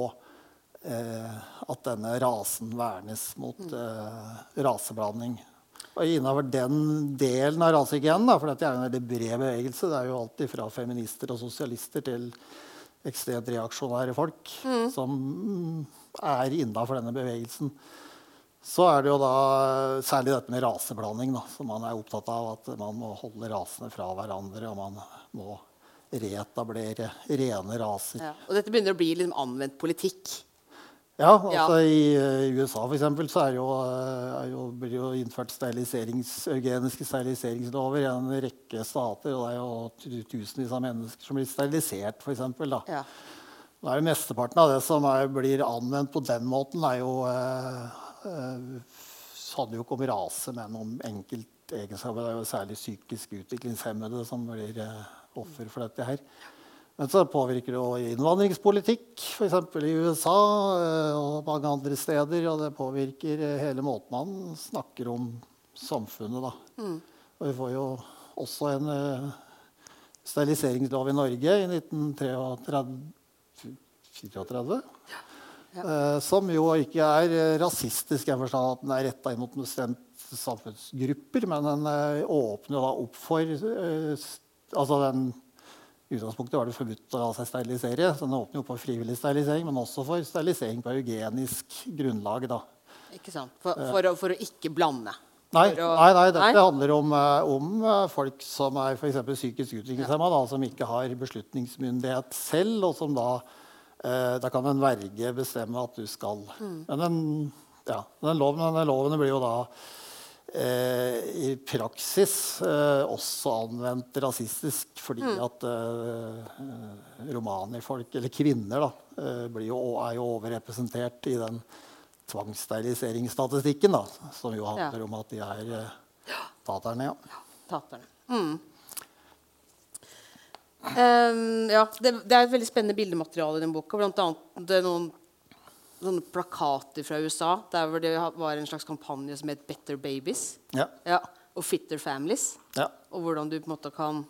eh, at denne rasen vernes mot eh, raseblanding. Og Innenfor den delen av rasehygienen, for dette er jo en veldig bred bevegelse, det er jo alltid fra feminister og sosialister til ekstremt reaksjonære folk som mm, er innafor denne bevegelsen. Så er det jo da særlig dette med raseblanding, da, som man er opptatt av. At man må holde rasene fra hverandre, og man må reetablere rene raser. Ja. Og dette begynner å bli liksom anvendt politikk. Ja, altså Ja. I eh, USA for eksempel, så er jo, eh, jo, blir jo innført steriliserings, eugeniske steriliseringslover i en rekke stater. Og det er jo tusenvis av mennesker som blir sterilisert, for eksempel, da. Ja. Da er jo Mesteparten av det som er, blir anvendt på den måten, er jo eh, eh, handler jo ikke om rase, men om enkeltegenskaper. Det er jo særlig psykisk utviklingshemmede som blir eh, offer for dette her. Men så påvirker det jo innvandringspolitikk, f.eks. i USA eh, og mange andre steder. Og det påvirker eh, hele måten man snakker om samfunnet, da. Og vi får jo også en uh, steriliseringslov i Norge i 1934. Eh, som jo ikke er rasistisk jeg forstår at den er retta inn mot bestemte samfunnsgrupper, men den uh, åpner da opp for Altså den i utgangspunktet var det forbudt å la seg sterilisere, så den åpner jo for frivillig sterilisering, men også for sterilisering på eugenisk grunnlag. da. Ikke sant? For, for, å, for å ikke blande. Nei, å- nei, nei dette Nei? handler om, eh, om eh, folk som er for psykisk utviklingshemma, ja. som ikke har beslutningsmyndighet selv, og som da eh, Da kan en verge bestemme at du skal Mm. Men den, ja, den loven, denne loven blir jo da eh, i praksis eh, også anvendt rasistisk, fordi Mm. at eh, romanifolk, eller kvinner, da, eh, blir jo, er jo overrepresentert i den tvangssteriliseringsstatistikken, da, som jo handler Ja. om at de er eh, taterne. Ja. Taterne. Mm. Um, ja, det, det er et veldig spennende bildemateriale i den boka. Blant annet det noen sånne plakater fra USA der hvor det var en slags kampanje som het 'Better Babies'. Ja. Ja, og 'Fitter Families'. Ja. Og hvordan du på en måte kan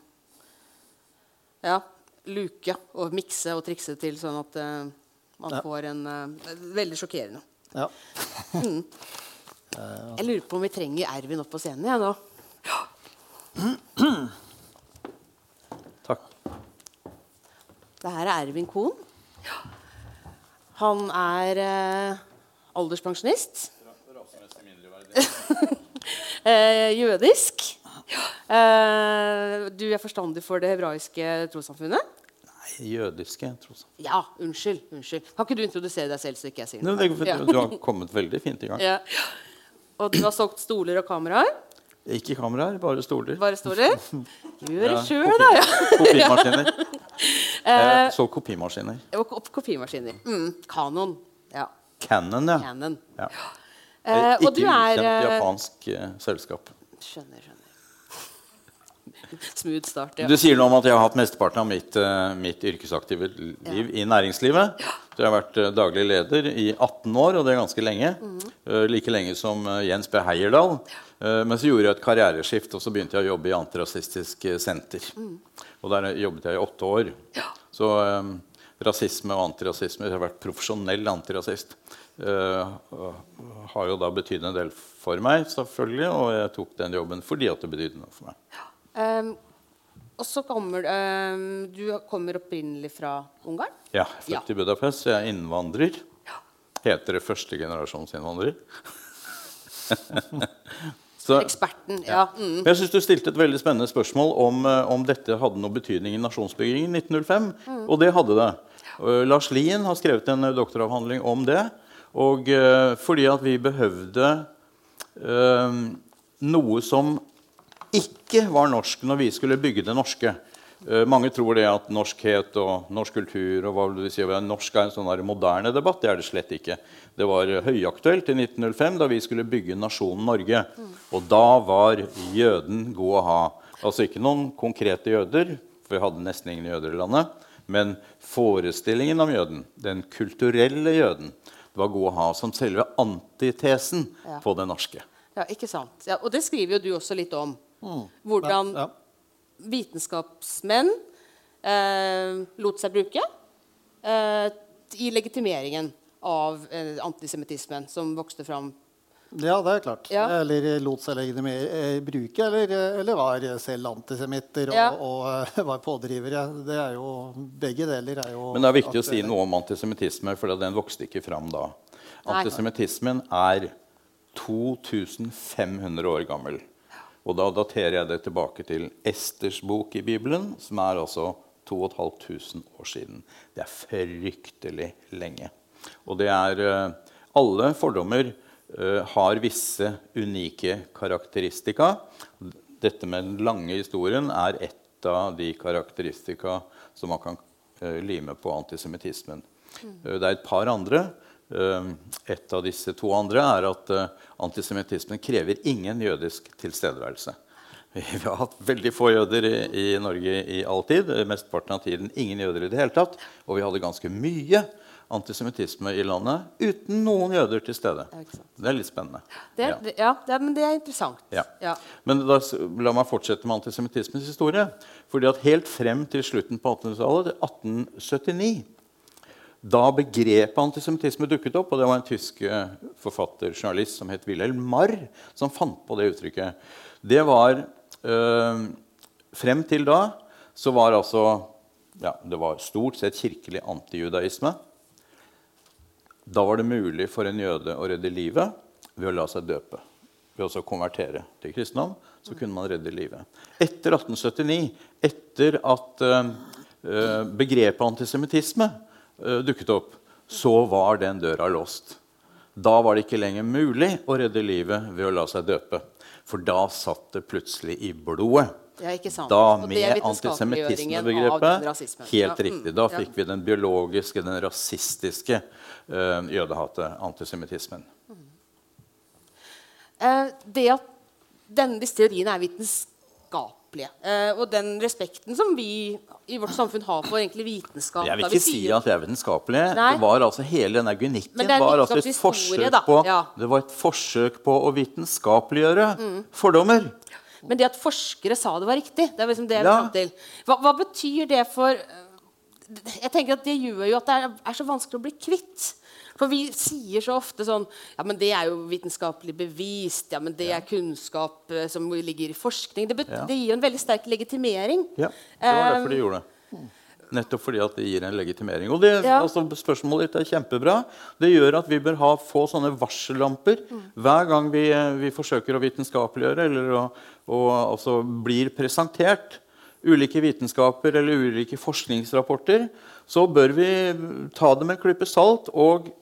ja, luke og mikse og trikse til sånn at uh, man Ja. får en uh, Veldig sjokkerende. Ja. Jeg lurer på om vi trenger Ervin opp på scenen igjen nå. Takk. Det her er Ervin Kohn. Han er eh, alderspensjonist. eh, jødisk. Eh, du er forstandig for det hebraiske trossamfunnet? Nei, jødiske trossamfunn. Ja, unnskyld. unnskyld. Kan ikke du introdusere deg selv, så ikke jeg sier Nei, noe? det er- Ja. Du har kommet veldig fint i gang. Ja. Og du har solgt stoler og kameraer? Ikke kameraer, bare stoler. Bare stoler? Gjør det Ja, sjøl, da. Ja. Kopimaskiner. Eh, Så kopimaskiner. Kopimaskiner. Mm. Kanon. Ja. Canon, ja. Canon. ja. Eh, og Ikke du ukjent eh, japansk eh, selskap. Skjønner, skjønner. Smooth start, ja. Du sier noe om at jeg har hatt mesteparten av mitt, eh, mitt yrkesaktive liv i næringslivet. Så jeg har vært eh, daglig leder i 18 år, og det er ganske lenge. Mhm. Eh, like lenge som eh, Jens B. Heierdal. Men så gjorde jeg et karriereskift, og så begynte jeg å jobbe i Antirasistisk Senter. Mm. Og der jobbet jeg i åtte år. Så eh, rasisme og antirasisme Jeg har vært profesjonell antirasist. Har jo da betydd en del for meg, selvfølgelig, og jeg tok den jobben fordi at det betydde noe for meg. Ehm, og så kommer ehm, Du kommer opprinnelig fra Ungarn? Ja, født Ja. i Budapest. Jeg er innvandrer. Heter det førstegenerasjonsinnvandrer? Så, Eksperten. Ja. Mm. jeg syns du stilte et veldig spennende spørsmål om, eh, om dette hadde noe betydning i nasjonsbyggingen i 1905. Og det hadde det. Eh, Lars Lien har skrevet en doktoravhandling om det. Og fordi at vi behøvde eh, noe som ikke var norsk når vi skulle bygge det norske. Eh, mange tror det at norskhet og norsk kultur og hva vil du si, norsk er en sånn moderne debatt. Det er det slett ikke. Det var eh, høyaktuelt i 1905 da vi skulle bygge nasjonen Norge. Og da var jøden god å ha. Altså ikke noen konkrete jøder, for vi hadde nesten ingen jøder i landet. Men forestillingen om jøden, den kulturelle jøden, det var god å ha som selve antitesen Ja. på det norske. ja, ikke sant. Ja, og det skriver jo du også litt om. Hvordan vitenskapsmenn eh, lot seg bruke eh, i legitimeringen av eh, antisemittismen som vokste fram. Ja, det er klart. Ja. Eller lot seg legitimere eh, bruke, eller, eller var selv antisemitter og, Ja. og og, var pådrivere. Det er jo, begge deler er jo Men det er viktig å si noe om antisemittisme, for den vokste ikke fram da. Antisemittismen er 2500 år gammel. Og da daterer jeg det tilbake til Esters bok i Bibelen, som er altså 2500 år siden. Det er fryktelig lenge. Og det er eh, Alle fordommer eh, har visse unike karakteristika. Dette med den lange historien er ett av de karakteristika som man kan eh, lime på antisemittismen. Eh, Det er et par andre. Eh, Et av disse to andre er at eh, antisemittismen krever ingen jødisk tilstedeværelse. Vi har hatt veldig få jøder i, Norge i all tid. eh, Mesteparten av tiden ingen jøder i det hele tatt. Og vi hadde ganske mye antisemittisme i landet uten noen jøder til stede. Det er litt spennende. Det, Ja. ja, det, men det er interessant. Ja. Ja. Men da, la meg fortsette med antisemittismens historie. Fordi at Helt frem til slutten på 1800-tallet, 1879, da begrepet antisemittisme dukket opp, og det var en tysk eh, forfatter, journalist som het Wilhelm Marr, som fant på det uttrykket, det var øh, Frem til da så var altså ja, Det var stort sett kirkelig antijudaisme. Da var det mulig for en jøde å redde livet ved å la seg døpe. Ved å konvertere til kristendom så kunne man redde livet. Etter 1879, etter at eh, begrepet antisemittisme dukket opp, så var den døra låst. Da var det ikke lenger mulig å redde livet ved å la seg døpe. For da satt det plutselig i blodet. Ja, ikke sant. Da Og med antisemittismebegrepet. Helt Ja, mm, riktig. Da ja. fikk vi den biologiske, den rasistiske uh, jødehatet, antisemittismen. Uh, det at denne, disse teoriene er vitenskapelige, eh, og den respekten som vi i vårt samfunn har for egentlig vitenskap Jeg vil ikke vi si at det er vitenskapelig. Nei. Det var altså Hele den eugenikken det var altså et historie, forsøk på, Ja. det var et forsøk på å vitenskapeliggjøre Mm. fordommer. Men det at forskere sa det var riktig, det er liksom det jeg vil fram til. Hva, hva betyr det for øh, Jeg tenker at Det gjør jo at det er, er så vanskelig å bli kvitt. For vi sier så ofte sånn Ja, men det er jo vitenskapelig bevist. Ja, men det er kunnskap eh, som ligger i forskning. Det, Ja. det gir jo en veldig sterk legitimering. Ja, Det var derfor Um, de gjorde det. Nettopp fordi at det gir en legitimering. Og det, Ja. altså, Spørsmålet ditt er kjempebra. Det gjør at vi bør ha, få sånne varsellamper Mm. hver gang vi, eh, vi forsøker å vitenskapeliggjøre eller å, å, altså, blir presentert ulike vitenskaper eller ulike forskningsrapporter, så bør vi ta det med en klype salt. og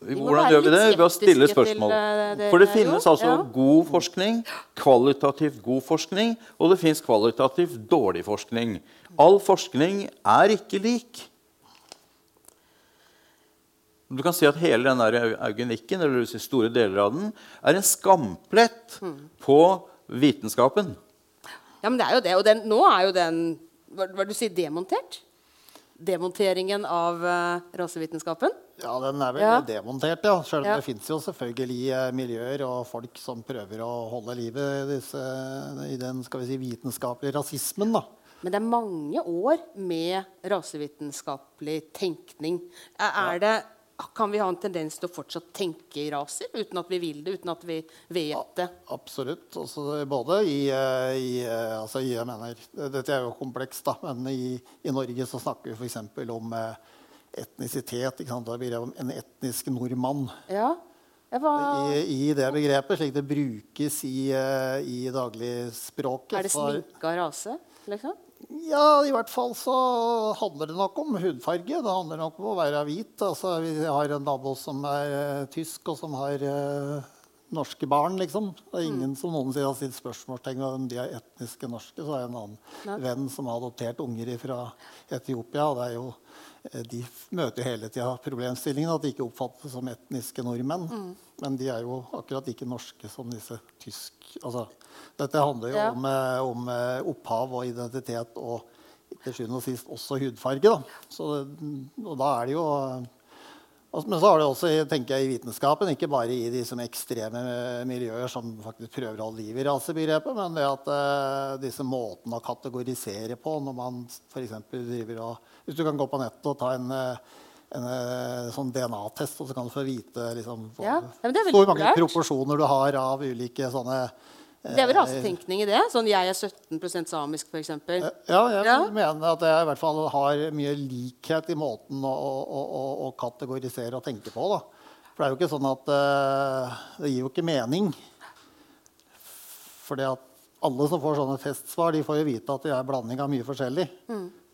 hvordan gjør vi det? Ved å stille spørsmål. eh, For det finnes altså god forskning, kvalitativt god forskning, og det fins kvalitativt dårlig forskning. All forskning er ikke lik. Du kan si at hele den der eugenikken, eller store deler av den, er en skamplett på vitenskapen. Ja, men det er jo det. Og den, nå er jo den hva, hva du sier, demontert. Demonteringen av uh, rasevitenskapen. Ja, den er vel Ja. demontert, ja. Selv om Ja. det fins jo selvfølgelig eh, miljøer og folk som prøver å holde livet i, disse, i den skal vi si, vitenskapelige rasismen. da. Men det er mange år med rasevitenskapelig tenkning. Er er det, kan vi ha en tendens til å fortsatt tenke i raser uten at vi vil det, uten at vi vet det? Absolutt. Også både i, eh, i eh, altså jeg mener, Dette er jo komplekst, da, men i, i Norge så snakker vi f.eks. om eh, etnisitet. Ikke sant? Da blir jeg en etnisk nordmann. Ja. Var, I, I det begrepet, slik det brukes i, eh, i dagligspråket. er det sminka rase, liksom? Ja, i hvert fall så handler det nok om hudfarge. Det handler nok om å være hvit. Altså, vi har en nabo som er uh, tysk, og som har uh, norske barn, liksom. Det er ingen som noensinne har stilt spørsmålstegn ved om de er etniske norske. Så er det en annen Nei. venn som har adoptert unger fra Etiopia. og det er jo, de møter hele tida problemstillingen at de ikke oppfattes som etniske nordmenn. Men de er jo akkurat like norske som disse tysk... Altså, dette handler jo Ja. om, eh, om eh, opphav og identitet og til sjuende og sist også hudfarge. Da. Så, og da er det jo eh, Men så har det også tenker jeg, i vitenskapen, ikke bare i de ekstreme miljøer som faktisk prøver å holde liv i rasebegrepet, men det at uh, disse måtene å kategorisere på når man f.eks. driver og Hvis du kan gå på nettet og ta en en, en eh, sånn DNA-test, og så kan du få vite liksom, hvor, Ja, hvor mange proporsjoner du har av ulike sånne Det er vel rasetenkning i det? Sånn jeg er 17% samisk, f.eks. Ja, jeg Ja. mener at jeg i hvert fall har mye likhet i måten å, å, å, å kategorisere og tenke på. Da. For det er jo ikke sånn at uh, Det gir jo ikke mening. For det at alle som får sånne testsvar, de får jo vite at det er blanding av mye forskjellig.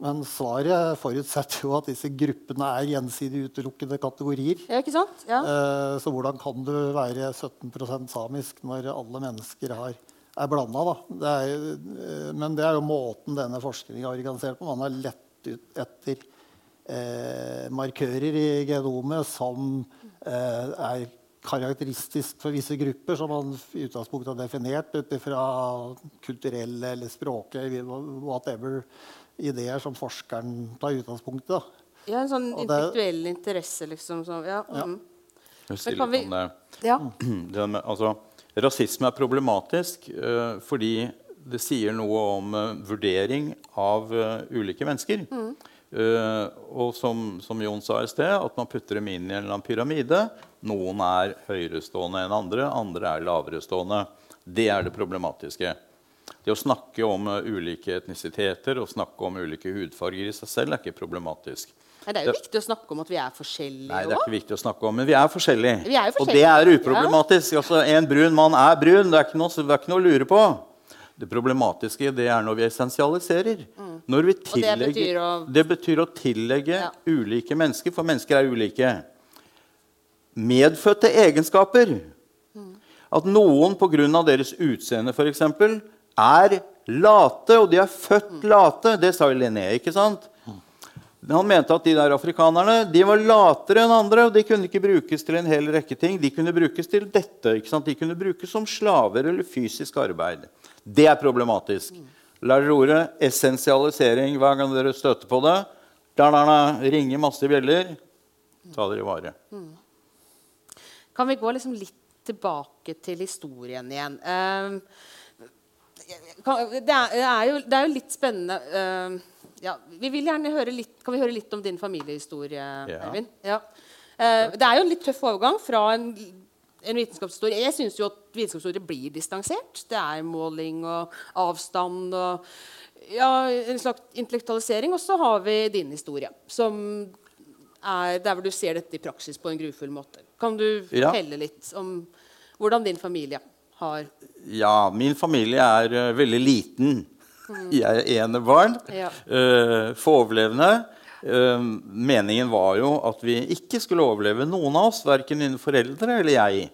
Men svaret forutsetter jo at disse gruppene er gjensidig utelukkende kategorier. Ja, ikke sant? Ja. Eh, Så hvordan kan du være 17% samisk når alle mennesker har, er blanda? Da? Det er, eh, men det er jo måten denne forskningen er organisert på. Man har lett ut etter eh, markører i genomet som eh, er karakteristisk for visse grupper, som man i utgangspunktet har definert ut ifra kulturelle eller språklige whatever ideer som forskeren tar utgangspunkt i. da. ja, en sånn og det- intellektuell interesse, liksom. Så, ja. Mm. Jeg stiller kan vi- ja. det med, altså, rasisme er problematisk uh, fordi det sier noe om uh, vurdering av uh, ulike mennesker. Eh, og som, som Jon sa i sted, at man putter dem inn i en eller annen pyramide. Noen er høyerestående enn andre, andre er laverestående. Det er det problematiske. Det å snakke om eh, ulike etnisiteter og snakke om ulike hudfarger i seg selv er ikke problematisk. Nei, det er jo Det- viktig å snakke om at vi er forskjellige Nei, det er ikke viktig å snakke om, men vi er forskjellige. Vi er jo Og det er uproblematisk. uproblematisk. Altså, en brun mann er brun. Det er, ikke noe, det er ikke noe å lure på. Det problematiske det er når vi essensialiserer. Når vi Mm. det betyr å- det betyr å tillegge Ja. ulike mennesker, for mennesker er ulike. medfødte egenskaper. At noen pga. deres utseende for eksempel, er late, og de er født late. Det sa jo Linné, ikke sant? Han mente at de der afrikanerne de var latere enn andre. og De kunne ikke brukes til en hel rekke ting. De kunne brukes til dette. ikke sant? De kunne brukes som slaver eller fysisk arbeid. Det er problematisk. Lær dere ordet essensialisering hver gang dere støter på det. Der, der, der, ringer masse bjeller. Ta dere i vare. Kan vi gå liksom litt tilbake til historien igjen? Ehm, det, er, jo, det, er, jo, litt spennende ehm, ja, vi vil gjerne høre litt, Kan vi høre litt om din familiehistorie, ja. Eivind? Ja. Uh, det er jo en litt tøff overgang fra en, en vitenskapshistorie Jeg syns jo at vitenskapshistorie blir distansert. Det er måling og avstand og ja, en slags intellektualisering. Og så har vi din historie, som er der hvor du ser dette i praksis på en grufull måte. Kan du fortelle litt om hvordan din familie har Ja, min familie er uh, veldig liten. Jeg er enebarn. Ja. Uh, få overlevende. Uh, meningen var jo at vi ikke skulle overleve noen av oss, verken mine foreldre eller jeg.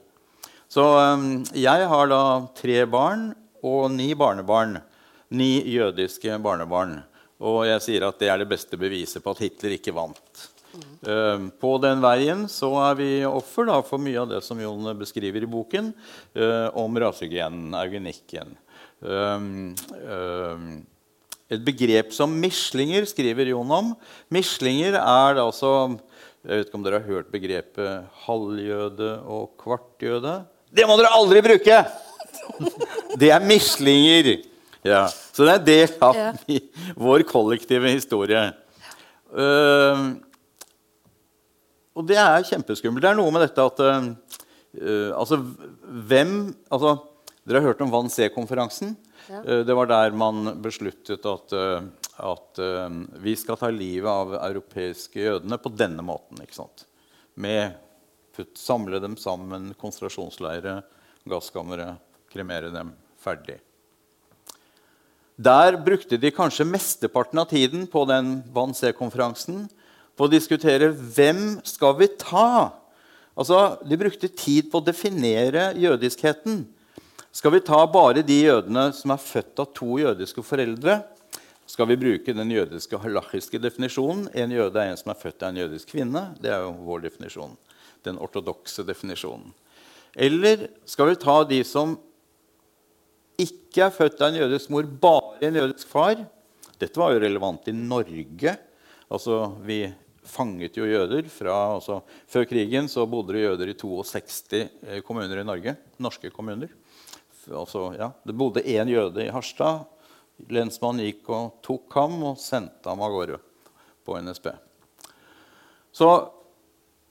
Så um, jeg har da tre barn og ni barnebarn. Ni jødiske barnebarn. Og jeg sier at det er det beste beviset på at Hitler ikke vant. Uh, på den veien så er vi offer da, for mye av det som Jon beskriver i boken om rasehygienen, eugenikken. Um, um, et begrep som mislinger skriver Jon om. Mislinger er altså Jeg vet ikke om dere har hørt begrepet halvjøde og kvartjøde? Det må dere aldri bruke! Det er mislinger. Ja. Så det er en del av ja. vår kollektive historie. Uh, og det er kjempeskummelt. Det er noe med dette at uh, altså, hvem altså, Dere har hørt om Van C-konferansen. Ja. Uh, det var der man besluttet at, uh, at vi skal ta livet av europeiske jødene på denne måten. ikke sant? Med samle dem sammen, konsentrasjonsleire, gasskamre, kremere dem. Ferdig. Der brukte de kanskje mesteparten av tiden på den Van C-konferansen på å diskutere hvem skal vi ta. Altså, De brukte tid på å definere jødiskheten. Skal vi ta bare de jødene som er født av to jødiske foreldre? Skal vi bruke den jødiske halachiske definisjonen? En jøde er en som er født av en jødisk kvinne. Det er jo vår definisjon. Den ortodokse definisjonen. Eller skal vi ta de som ikke er født av en jødisk mor, bare en jødisk far? Dette var jo relevant i Norge. Altså, vi fanget jo jøder. Fra, altså, før krigen så bodde det jøder i 62 eh, kommuner i Norge. Norske kommuner. Altså, ja, det bodde én jøde i Harstad. Lensmannen gikk og tok ham og sendte ham av gårde på NSB. Så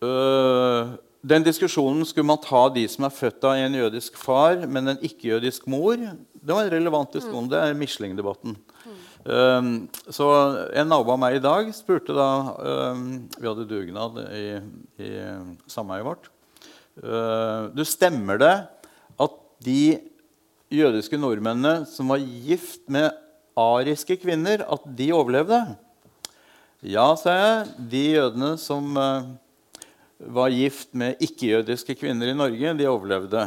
øh, den diskusjonen skulle man ta de som er født av en jødisk far, men en ikke-jødisk mor. Det var en relevant diskusjon. Det er Michelin-debatten. Um, så en nabo av meg i dag spurte da um, Vi hadde dugnad i, i sameiet vårt. Uh, du Stemmer det at de jødiske nordmennene som var gift med ariske kvinner, at de overlevde? Ja, sa jeg. De jødene som uh, var gift med ikke-jødiske kvinner i Norge, de overlevde.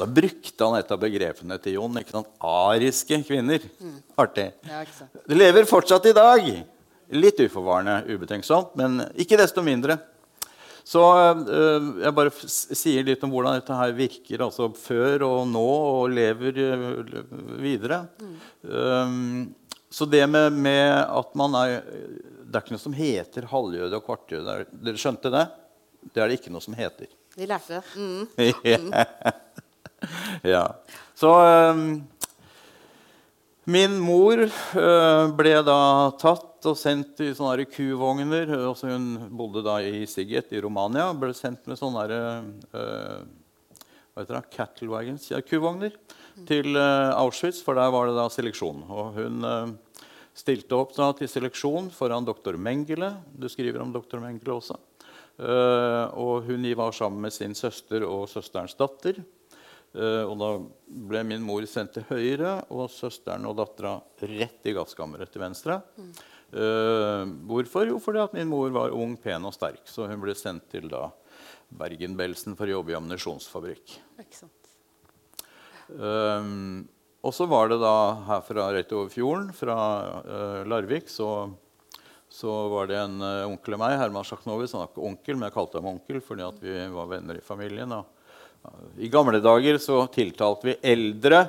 Da brukte han et av begrepene til Jon. ikke sant? Ariske kvinner. Mm. Artig. Det lever fortsatt i dag. Litt uforvarende, ubetenksomt, men ikke desto mindre. Så øh, jeg bare sier litt om hvordan dette her virker altså før og nå, og lever øh, videre. Mm. Um, så det med, med, at man er Det er ikke noe som heter halvjøde og kvartjøde. Dere skjønte det? Det er det ikke noe som heter. Vi lærte det. Mm. ja. Så um, Min mor uh, ble da tatt og sendt i sånne kuvogner. Også hun bodde da i Sighet i Romania. Ble sendt med sånne uh, hva heter det, wagons, ja, kuvogner til uh, Auschwitz, for der var det da seleksjon. Og hun stilte opp da til seleksjon foran doktor Mengele. Du skriver om doktor Mengele også. og hun var sammen med sin søster og søsterens datter. Uh, og da ble min mor sendt til høyre og søsteren og dattera rett i gasskammeret til venstre. Mm. Uh, hvorfor? Jo, fordi at min mor var ung, pen og sterk. Så hun ble sendt til da Bergen-Belsen for å jobbe i ammunisjonsfabrikk. Ikke sant. Um, og så var det da herfra rett over fjorden, fra uh, Larvik, så, så var det en uh, onkel av meg, Herman Sjaknovi, Han var ikke onkel, men jeg kalte ham onkel fordi at vi var venner i familien. Og, I gamle dager så tiltalte vi eldre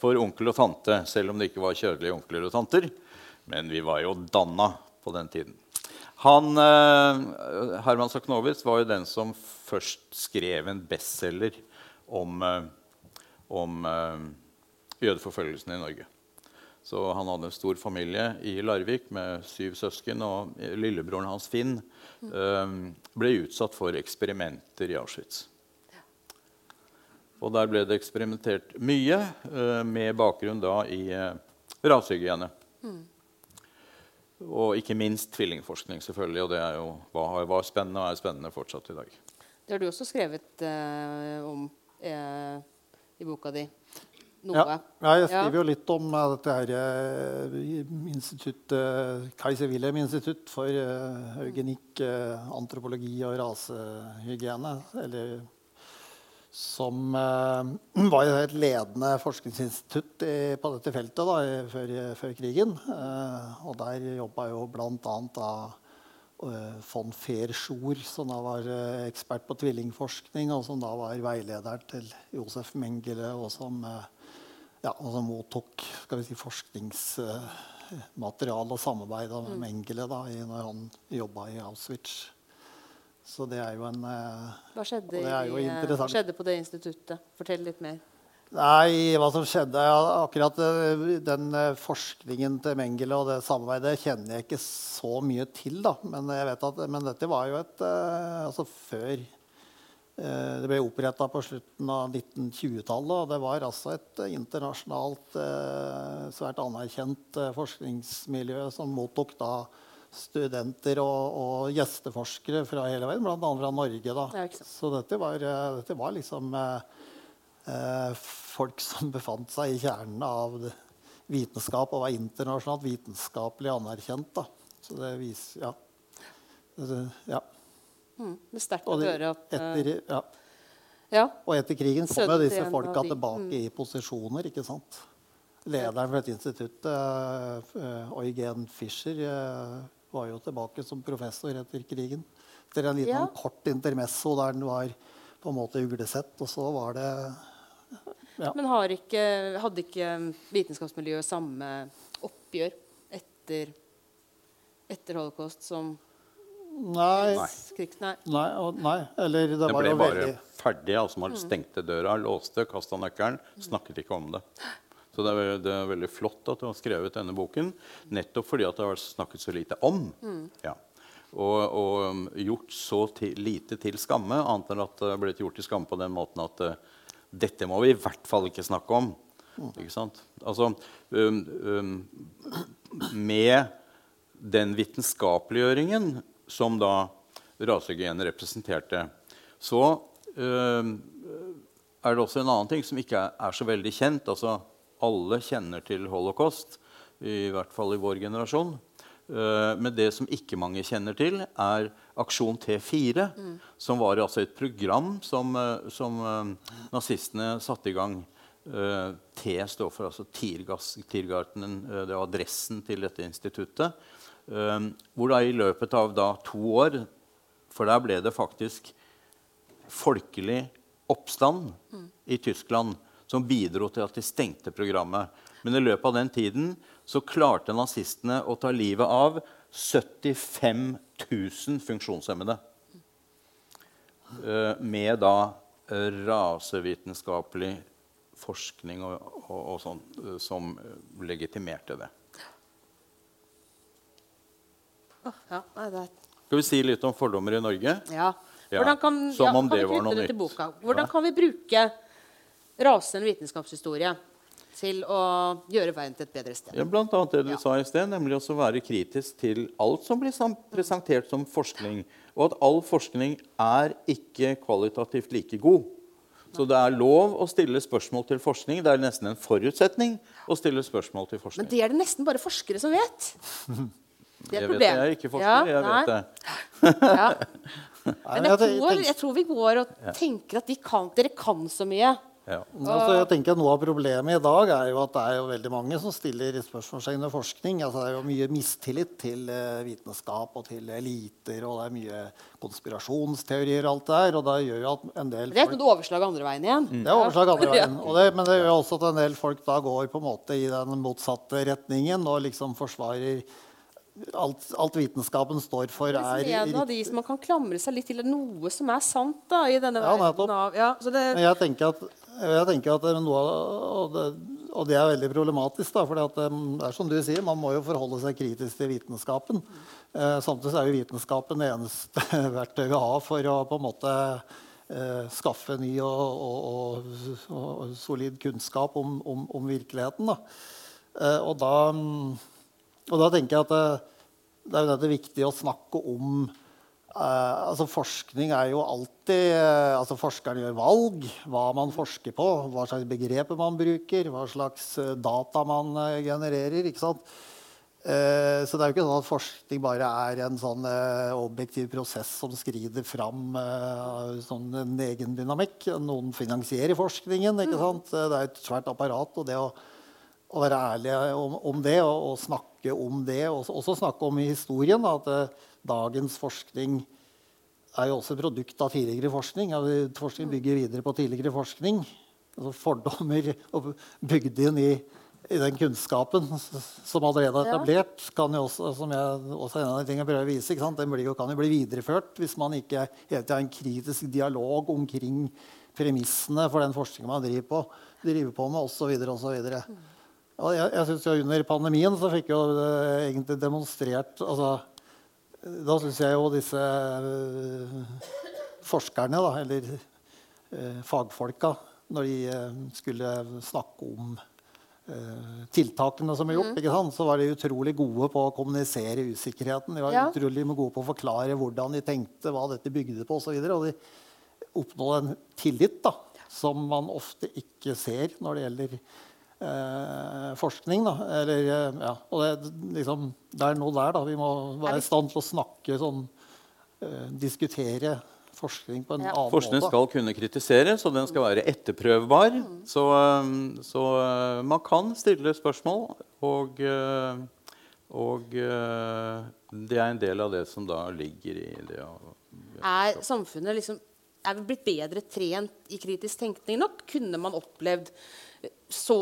for onkel og tante, selv om det ikke var kjødelige onkler og tanter. Men vi var jo danna på den tiden. Han, eh, Herman Sachnowitz var jo den som først skrev en bestselger om, om jødeforfølgelsen i Norge. Så han hadde en stor familie i Larvik med syv søsken. Og lillebroren hans, Finn, eh, ble utsatt for eksperimenter i Auschwitz. Og der ble det eksperimentert mye, eh, med bakgrunn da i eh, rasehygiene. Og ikke minst tvillingforskning, selvfølgelig. Og det er jo, var, var spennende og er spennende fortsatt i dag. Det har du også skrevet eh, om eh, i boka di. Noe. Ja, ja, jeg Ja. skriver jo litt om uh, dette her eh, instituttet, Kaiser Wilhelm institutt for uh, eugenikk, uh, antropologi og rasehygiene. Eller som eh, var et ledende forskningsinstitutt i, på dette feltet da, i, før, før krigen. Eh, og der jobba jo bl.a. eh, von Fehr-Schor, som da var eh, ekspert på tvillingforskning, og som da var veileder til Josef Mengele, og som, eh, ja, og som mottok si, forskningsmateriale og samarbeida med Mengele da, i, når han jobba i Auschwitz. Så det er jo en eh, Hva skjedde, det jo i, eh, skjedde på det instituttet? Fortell litt mer. Nei, hva som skjedde Akkurat eh, den forskningen til Mengele og det samarbeidet kjenner jeg ikke så mye til. da. Men, at, men dette var jo et Altså før Det ble oppretta på slutten av 1920-tallet. Og det var altså et internasjonalt svært anerkjent forskningsmiljø som mottok da studenter og, og gjesteforskere fra hele verden, bl.a. fra Norge. da. Så dette var, eh, dette var liksom eh, eh, folk som befant seg i kjernen av vitenskap og var internasjonalt vitenskapelig anerkjent. Da. Så det viser Ja. Ja. Mm. Det er sterkt å høre at eh, etter, ja. Ja. og etter krigen kom jo disse folka tilbake mm. i posisjoner. ikke sant? Lederen for dette instituttet, Eugen Fischer, var jo tilbake som professor etter krigen. Etter en liten Ja. kort intermesso der den var på en måte uglesett. Og så var det Ja. Men har ikke, hadde ikke vitenskapsmiljøet samme oppgjør etter, etter holocaust som Nei. Nei. Nei, og, nei. Eller det Det var ble bare veldig ferdig. altså Man stengte døra, låste, kasta nøkkelen. Snakket ikke om det. Så det er, det er veldig flott at du har skrevet denne boken, nettopp fordi at det har vært snakket så lite om. Ja. Og, og um, gjort så ti, lite til skamme, annet enn at det er blitt gjort til skamme på den måten at uh, dette må vi i hvert fall ikke snakke om. Ikke sant? Altså, um, um, med den vitenskapeliggjøringen som da rasehygiene representerte, så um, er det også en annen ting som ikke er, er så veldig kjent. Altså, alle kjenner til holocaust, i hvert fall i vår generasjon. Eh, men det som ikke mange kjenner til, er Aksjon T4, som var altså et program som, eh, som eh, nazistene satte i gang. T står for altså Tiergartenen, det var adressen til dette instituttet. Hvor da i løpet av da to år, for der ble det faktisk folkelig oppstand i Tyskland som bidro til at de stengte programmet. Men i løpet av den tiden så klarte nazistene å ta livet av 75 000 funksjonshemmede. Eh, med da eh, rasevitenskapelig forskning og, og, og sånn som legitimerte det. Ja, nei, det er Skal vi si litt om fordommer i Norge? Ja. Ja, Hvordan kan, som ja, om kan det var noe til nytt. boka? Hvordan kan vi bruke rasende vitenskapshistorie til å gjøre verden til et bedre sted? Ja, blant annet det du Ja. sa i sted, nemlig å være kritisk til alt som blir presentert som forskning. Og at all forskning er ikke kvalitativt like god. Så det er lov å stille spørsmål til forskning. Det er nesten en forutsetning å stille spørsmål til forskning. Men det er det nesten bare forskere som vet. Det er jeg et vet det, problem. jeg er ikke forsker, Ja, jeg nei. vet det. Ja. Men jeg jeg tror, jeg tror vi går og tenker at de kan, dere kan så mye. Ja. Altså, jeg tenker at Noe av problemet i dag er jo at det er jo veldig mange som stiller spørsmålstegn ved forskning. Altså, det er jo mye mistillit til eh, vitenskap og til eliter, og det er mye konspirasjonsteorier og alt det her. Og det gjør jo at en del Det er folk et overslag andre veien igjen. Det er overslag andre veien. Og det, men det gjør også at en del folk da går på en måte i den motsatte retningen og liksom forsvarer alt, alt vitenskapen står for, er Liksom en av de som man kan klamre seg litt til, er noe som er sant da, i denne Ja, verden av ja, så det, Men jeg tenker at, jeg tenker at er noe av, det, og det er veldig problematisk. for det er som du sier, Man må jo forholde seg kritisk til vitenskapen. Eh, samtidig er jo vitenskapen det eneste verktøyet vi har for å på en måte eh, skaffe ny og, og, og, og solid kunnskap om, om, om virkeligheten. Da. Eh, da, mm, og da tenker jeg at det, det er jo viktig å snakke om Eh, altså Forskning er jo alltid eh, altså Forskeren gjør valg. Hva man forsker på, hva slags begreper man bruker, hva slags eh, data man eh, genererer. ikke sant? Eh, så det er jo ikke sånn at forskning bare er en sånn eh, objektiv prosess som skrider fram eh, sånn en egen dynamikk. Noen finansierer forskningen. ikke sant? Eh, Det er et svært apparat. og det å å være ærlig om, om det og, og snakke om det. Og også snakke om i historien da, at eh, dagens forskning er jo også et produkt av tidligere forskning. Ja, forskning bygger videre på tidligere forskning. Altså fordommer og bygd inn i, i den kunnskapen som allerede er etablert, kan jo også, som jeg, også en av de tingene jeg prøver å vise, den blir jo, kan jo bli videreført hvis man ikke hele tiden har en kritisk dialog omkring premissene for den forskningen man driver på, driver på med, osv. osv. Jeg, jeg synes jo Under pandemien så fikk jo det egentlig demonstrert altså, Da syns jeg jo disse øh, forskerne, da, eller øh, fagfolka, når de øh, skulle snakke om øh, tiltakene som er gjort, sant? så var de utrolig gode på å kommunisere usikkerheten. De var Ja. utrolig gode på å forklare hvordan de tenkte, hva dette bygde på osv. Og, så og de oppnådde en tillit da, som man ofte ikke ser når det gjelder eh, forskning. Da. Eller, eh, ja, og det, liksom, det er noe der. Da. Vi må være i stand til å snakke sånn eh, Diskutere forskning på en Ja. annen Forskning måte. skal kunne kritiseres, og den skal være etterprøvbar. Så, um, så uh, man kan stille spørsmål, og, og det er en del av det som da ligger i det å er samfunnet liksom Er vi blitt bedre trent i kritisk tenkning nok? Kunne man opplevd så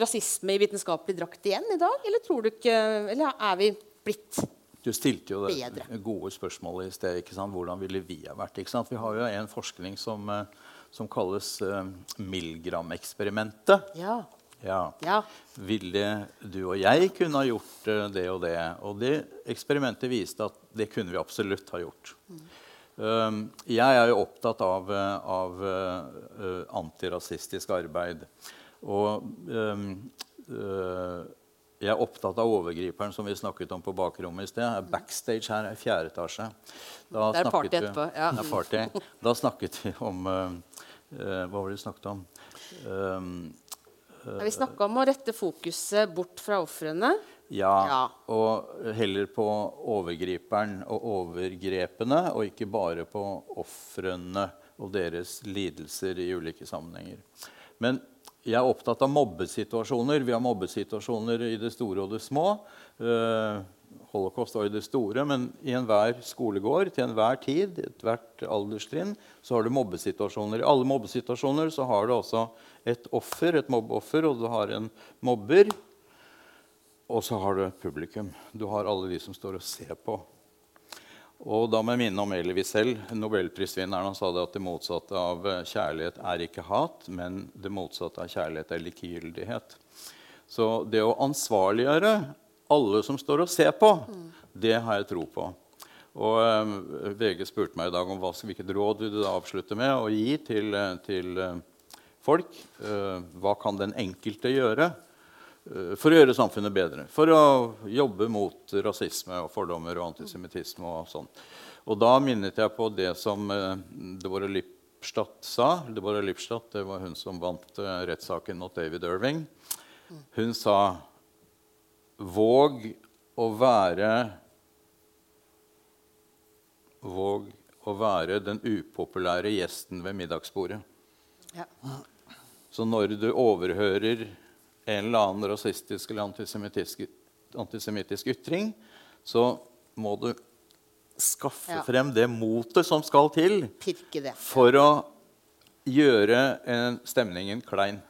rasisme i vitenskapelig drakt igjen i dag? Eller tror du ikke Eller er vi blitt Du stilte jo det Bedre. gode spørsmålet i sted. ikke sant? Hvordan ville vi ha vært? ikke sant? Vi har jo en forskning som, eh, som kalles uh, Milgram-eksperimentet. Ja. Ja. ja. Ville du og jeg kunne ha gjort eh, det og det? Og det eksperimentet viste at det kunne vi absolutt ha gjort. Um, jeg er jo opptatt av, av eh, antirasistisk arbeid. Og um, eh, jeg er opptatt av overgriperen som vi snakket om på bakrommet i sted. Backstage her i fjerde etasje. Da Det er party vi- etterpå, ja. Det er party. Da snakket vi om eh, Hva var det vi snakket om? Ja, Vi snakka om å rette fokuset bort fra ofrene. Ja, Ja. og heller på overgriperen og overgrepene, og ikke bare på ofrene og deres lidelser i ulike sammenhenger. Men jeg er opptatt av mobbesituasjoner. Vi har mobbesituasjoner i det store og det små. Eh, Holocaust var i det store, men i enhver skolegård til enhver tid, ethvert alderstrinn, så har du mobbesituasjoner. I alle mobbesituasjoner så har du også et offer, et mobbeoffer, og du har en mobber. Og så har du publikum. Du har alle de som står og ser på. Og da må jeg minne om Elie selv. nobelprisvinneren. Sa det at det motsatte av eh, kjærlighet er ikke hat, men det motsatte av kjærlighet er likegyldighet. Så det å ansvarliggjøre alle som står og ser på, det har jeg tro på. Og eh, VG spurte meg i dag om hva, hvilket råd vil du da avslutte med å gi til, eh, til eh, folk. Eh, hva kan den enkelte gjøre? Eh, for å gjøre samfunnet bedre. For å jobbe mot rasisme og fordommer og antisemittisme. Og sånn. Og da minnet jeg på det som eh, Deborah Lipstadt sa. Deborah Lipstadt det var hun som vant eh, rettssaken mot David Irving. Hun sa Våg å være Våg å være den upopulære gjesten ved middagsbordet. Ja. Så når du overhører en eller annen rasistisk eller antisemittisk, antisemittisk ytring, så må du skaffe Ja. frem det motet som skal til for å gjøre en, stemningen klein.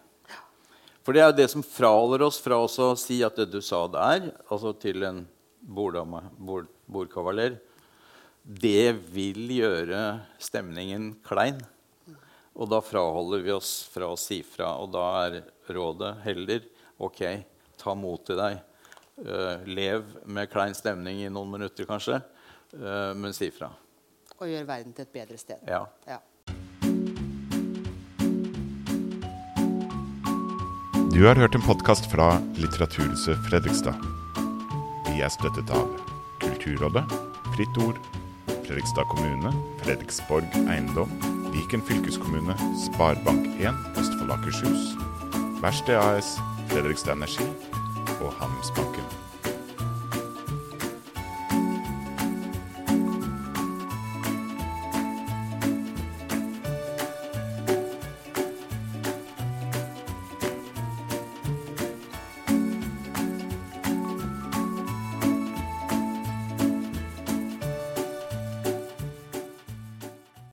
For det er jo det som fraholder oss fra å si at det du sa der, altså til en borddame, bord, bordkavaler, det vil gjøre stemningen klein. Og da fraholder vi oss fra å si fra. Og da er rådet heller OK, ta mot til deg. Uh, lev med klein stemning i noen minutter, kanskje, uh, men si fra. Og gjør verden til et bedre sted. Ja. Ja. Du har hørt en podkast fra Litteraturhuset Fredrikstad. Vi er støttet av Kulturrådet, Fritt Ord, Fredrikstad kommune, Fredriksborg eiendom, Viken fylkeskommune, Sparebank1 Østfold Akershus, Verksted AS, Fredrikstad Energi og Handelsbanken.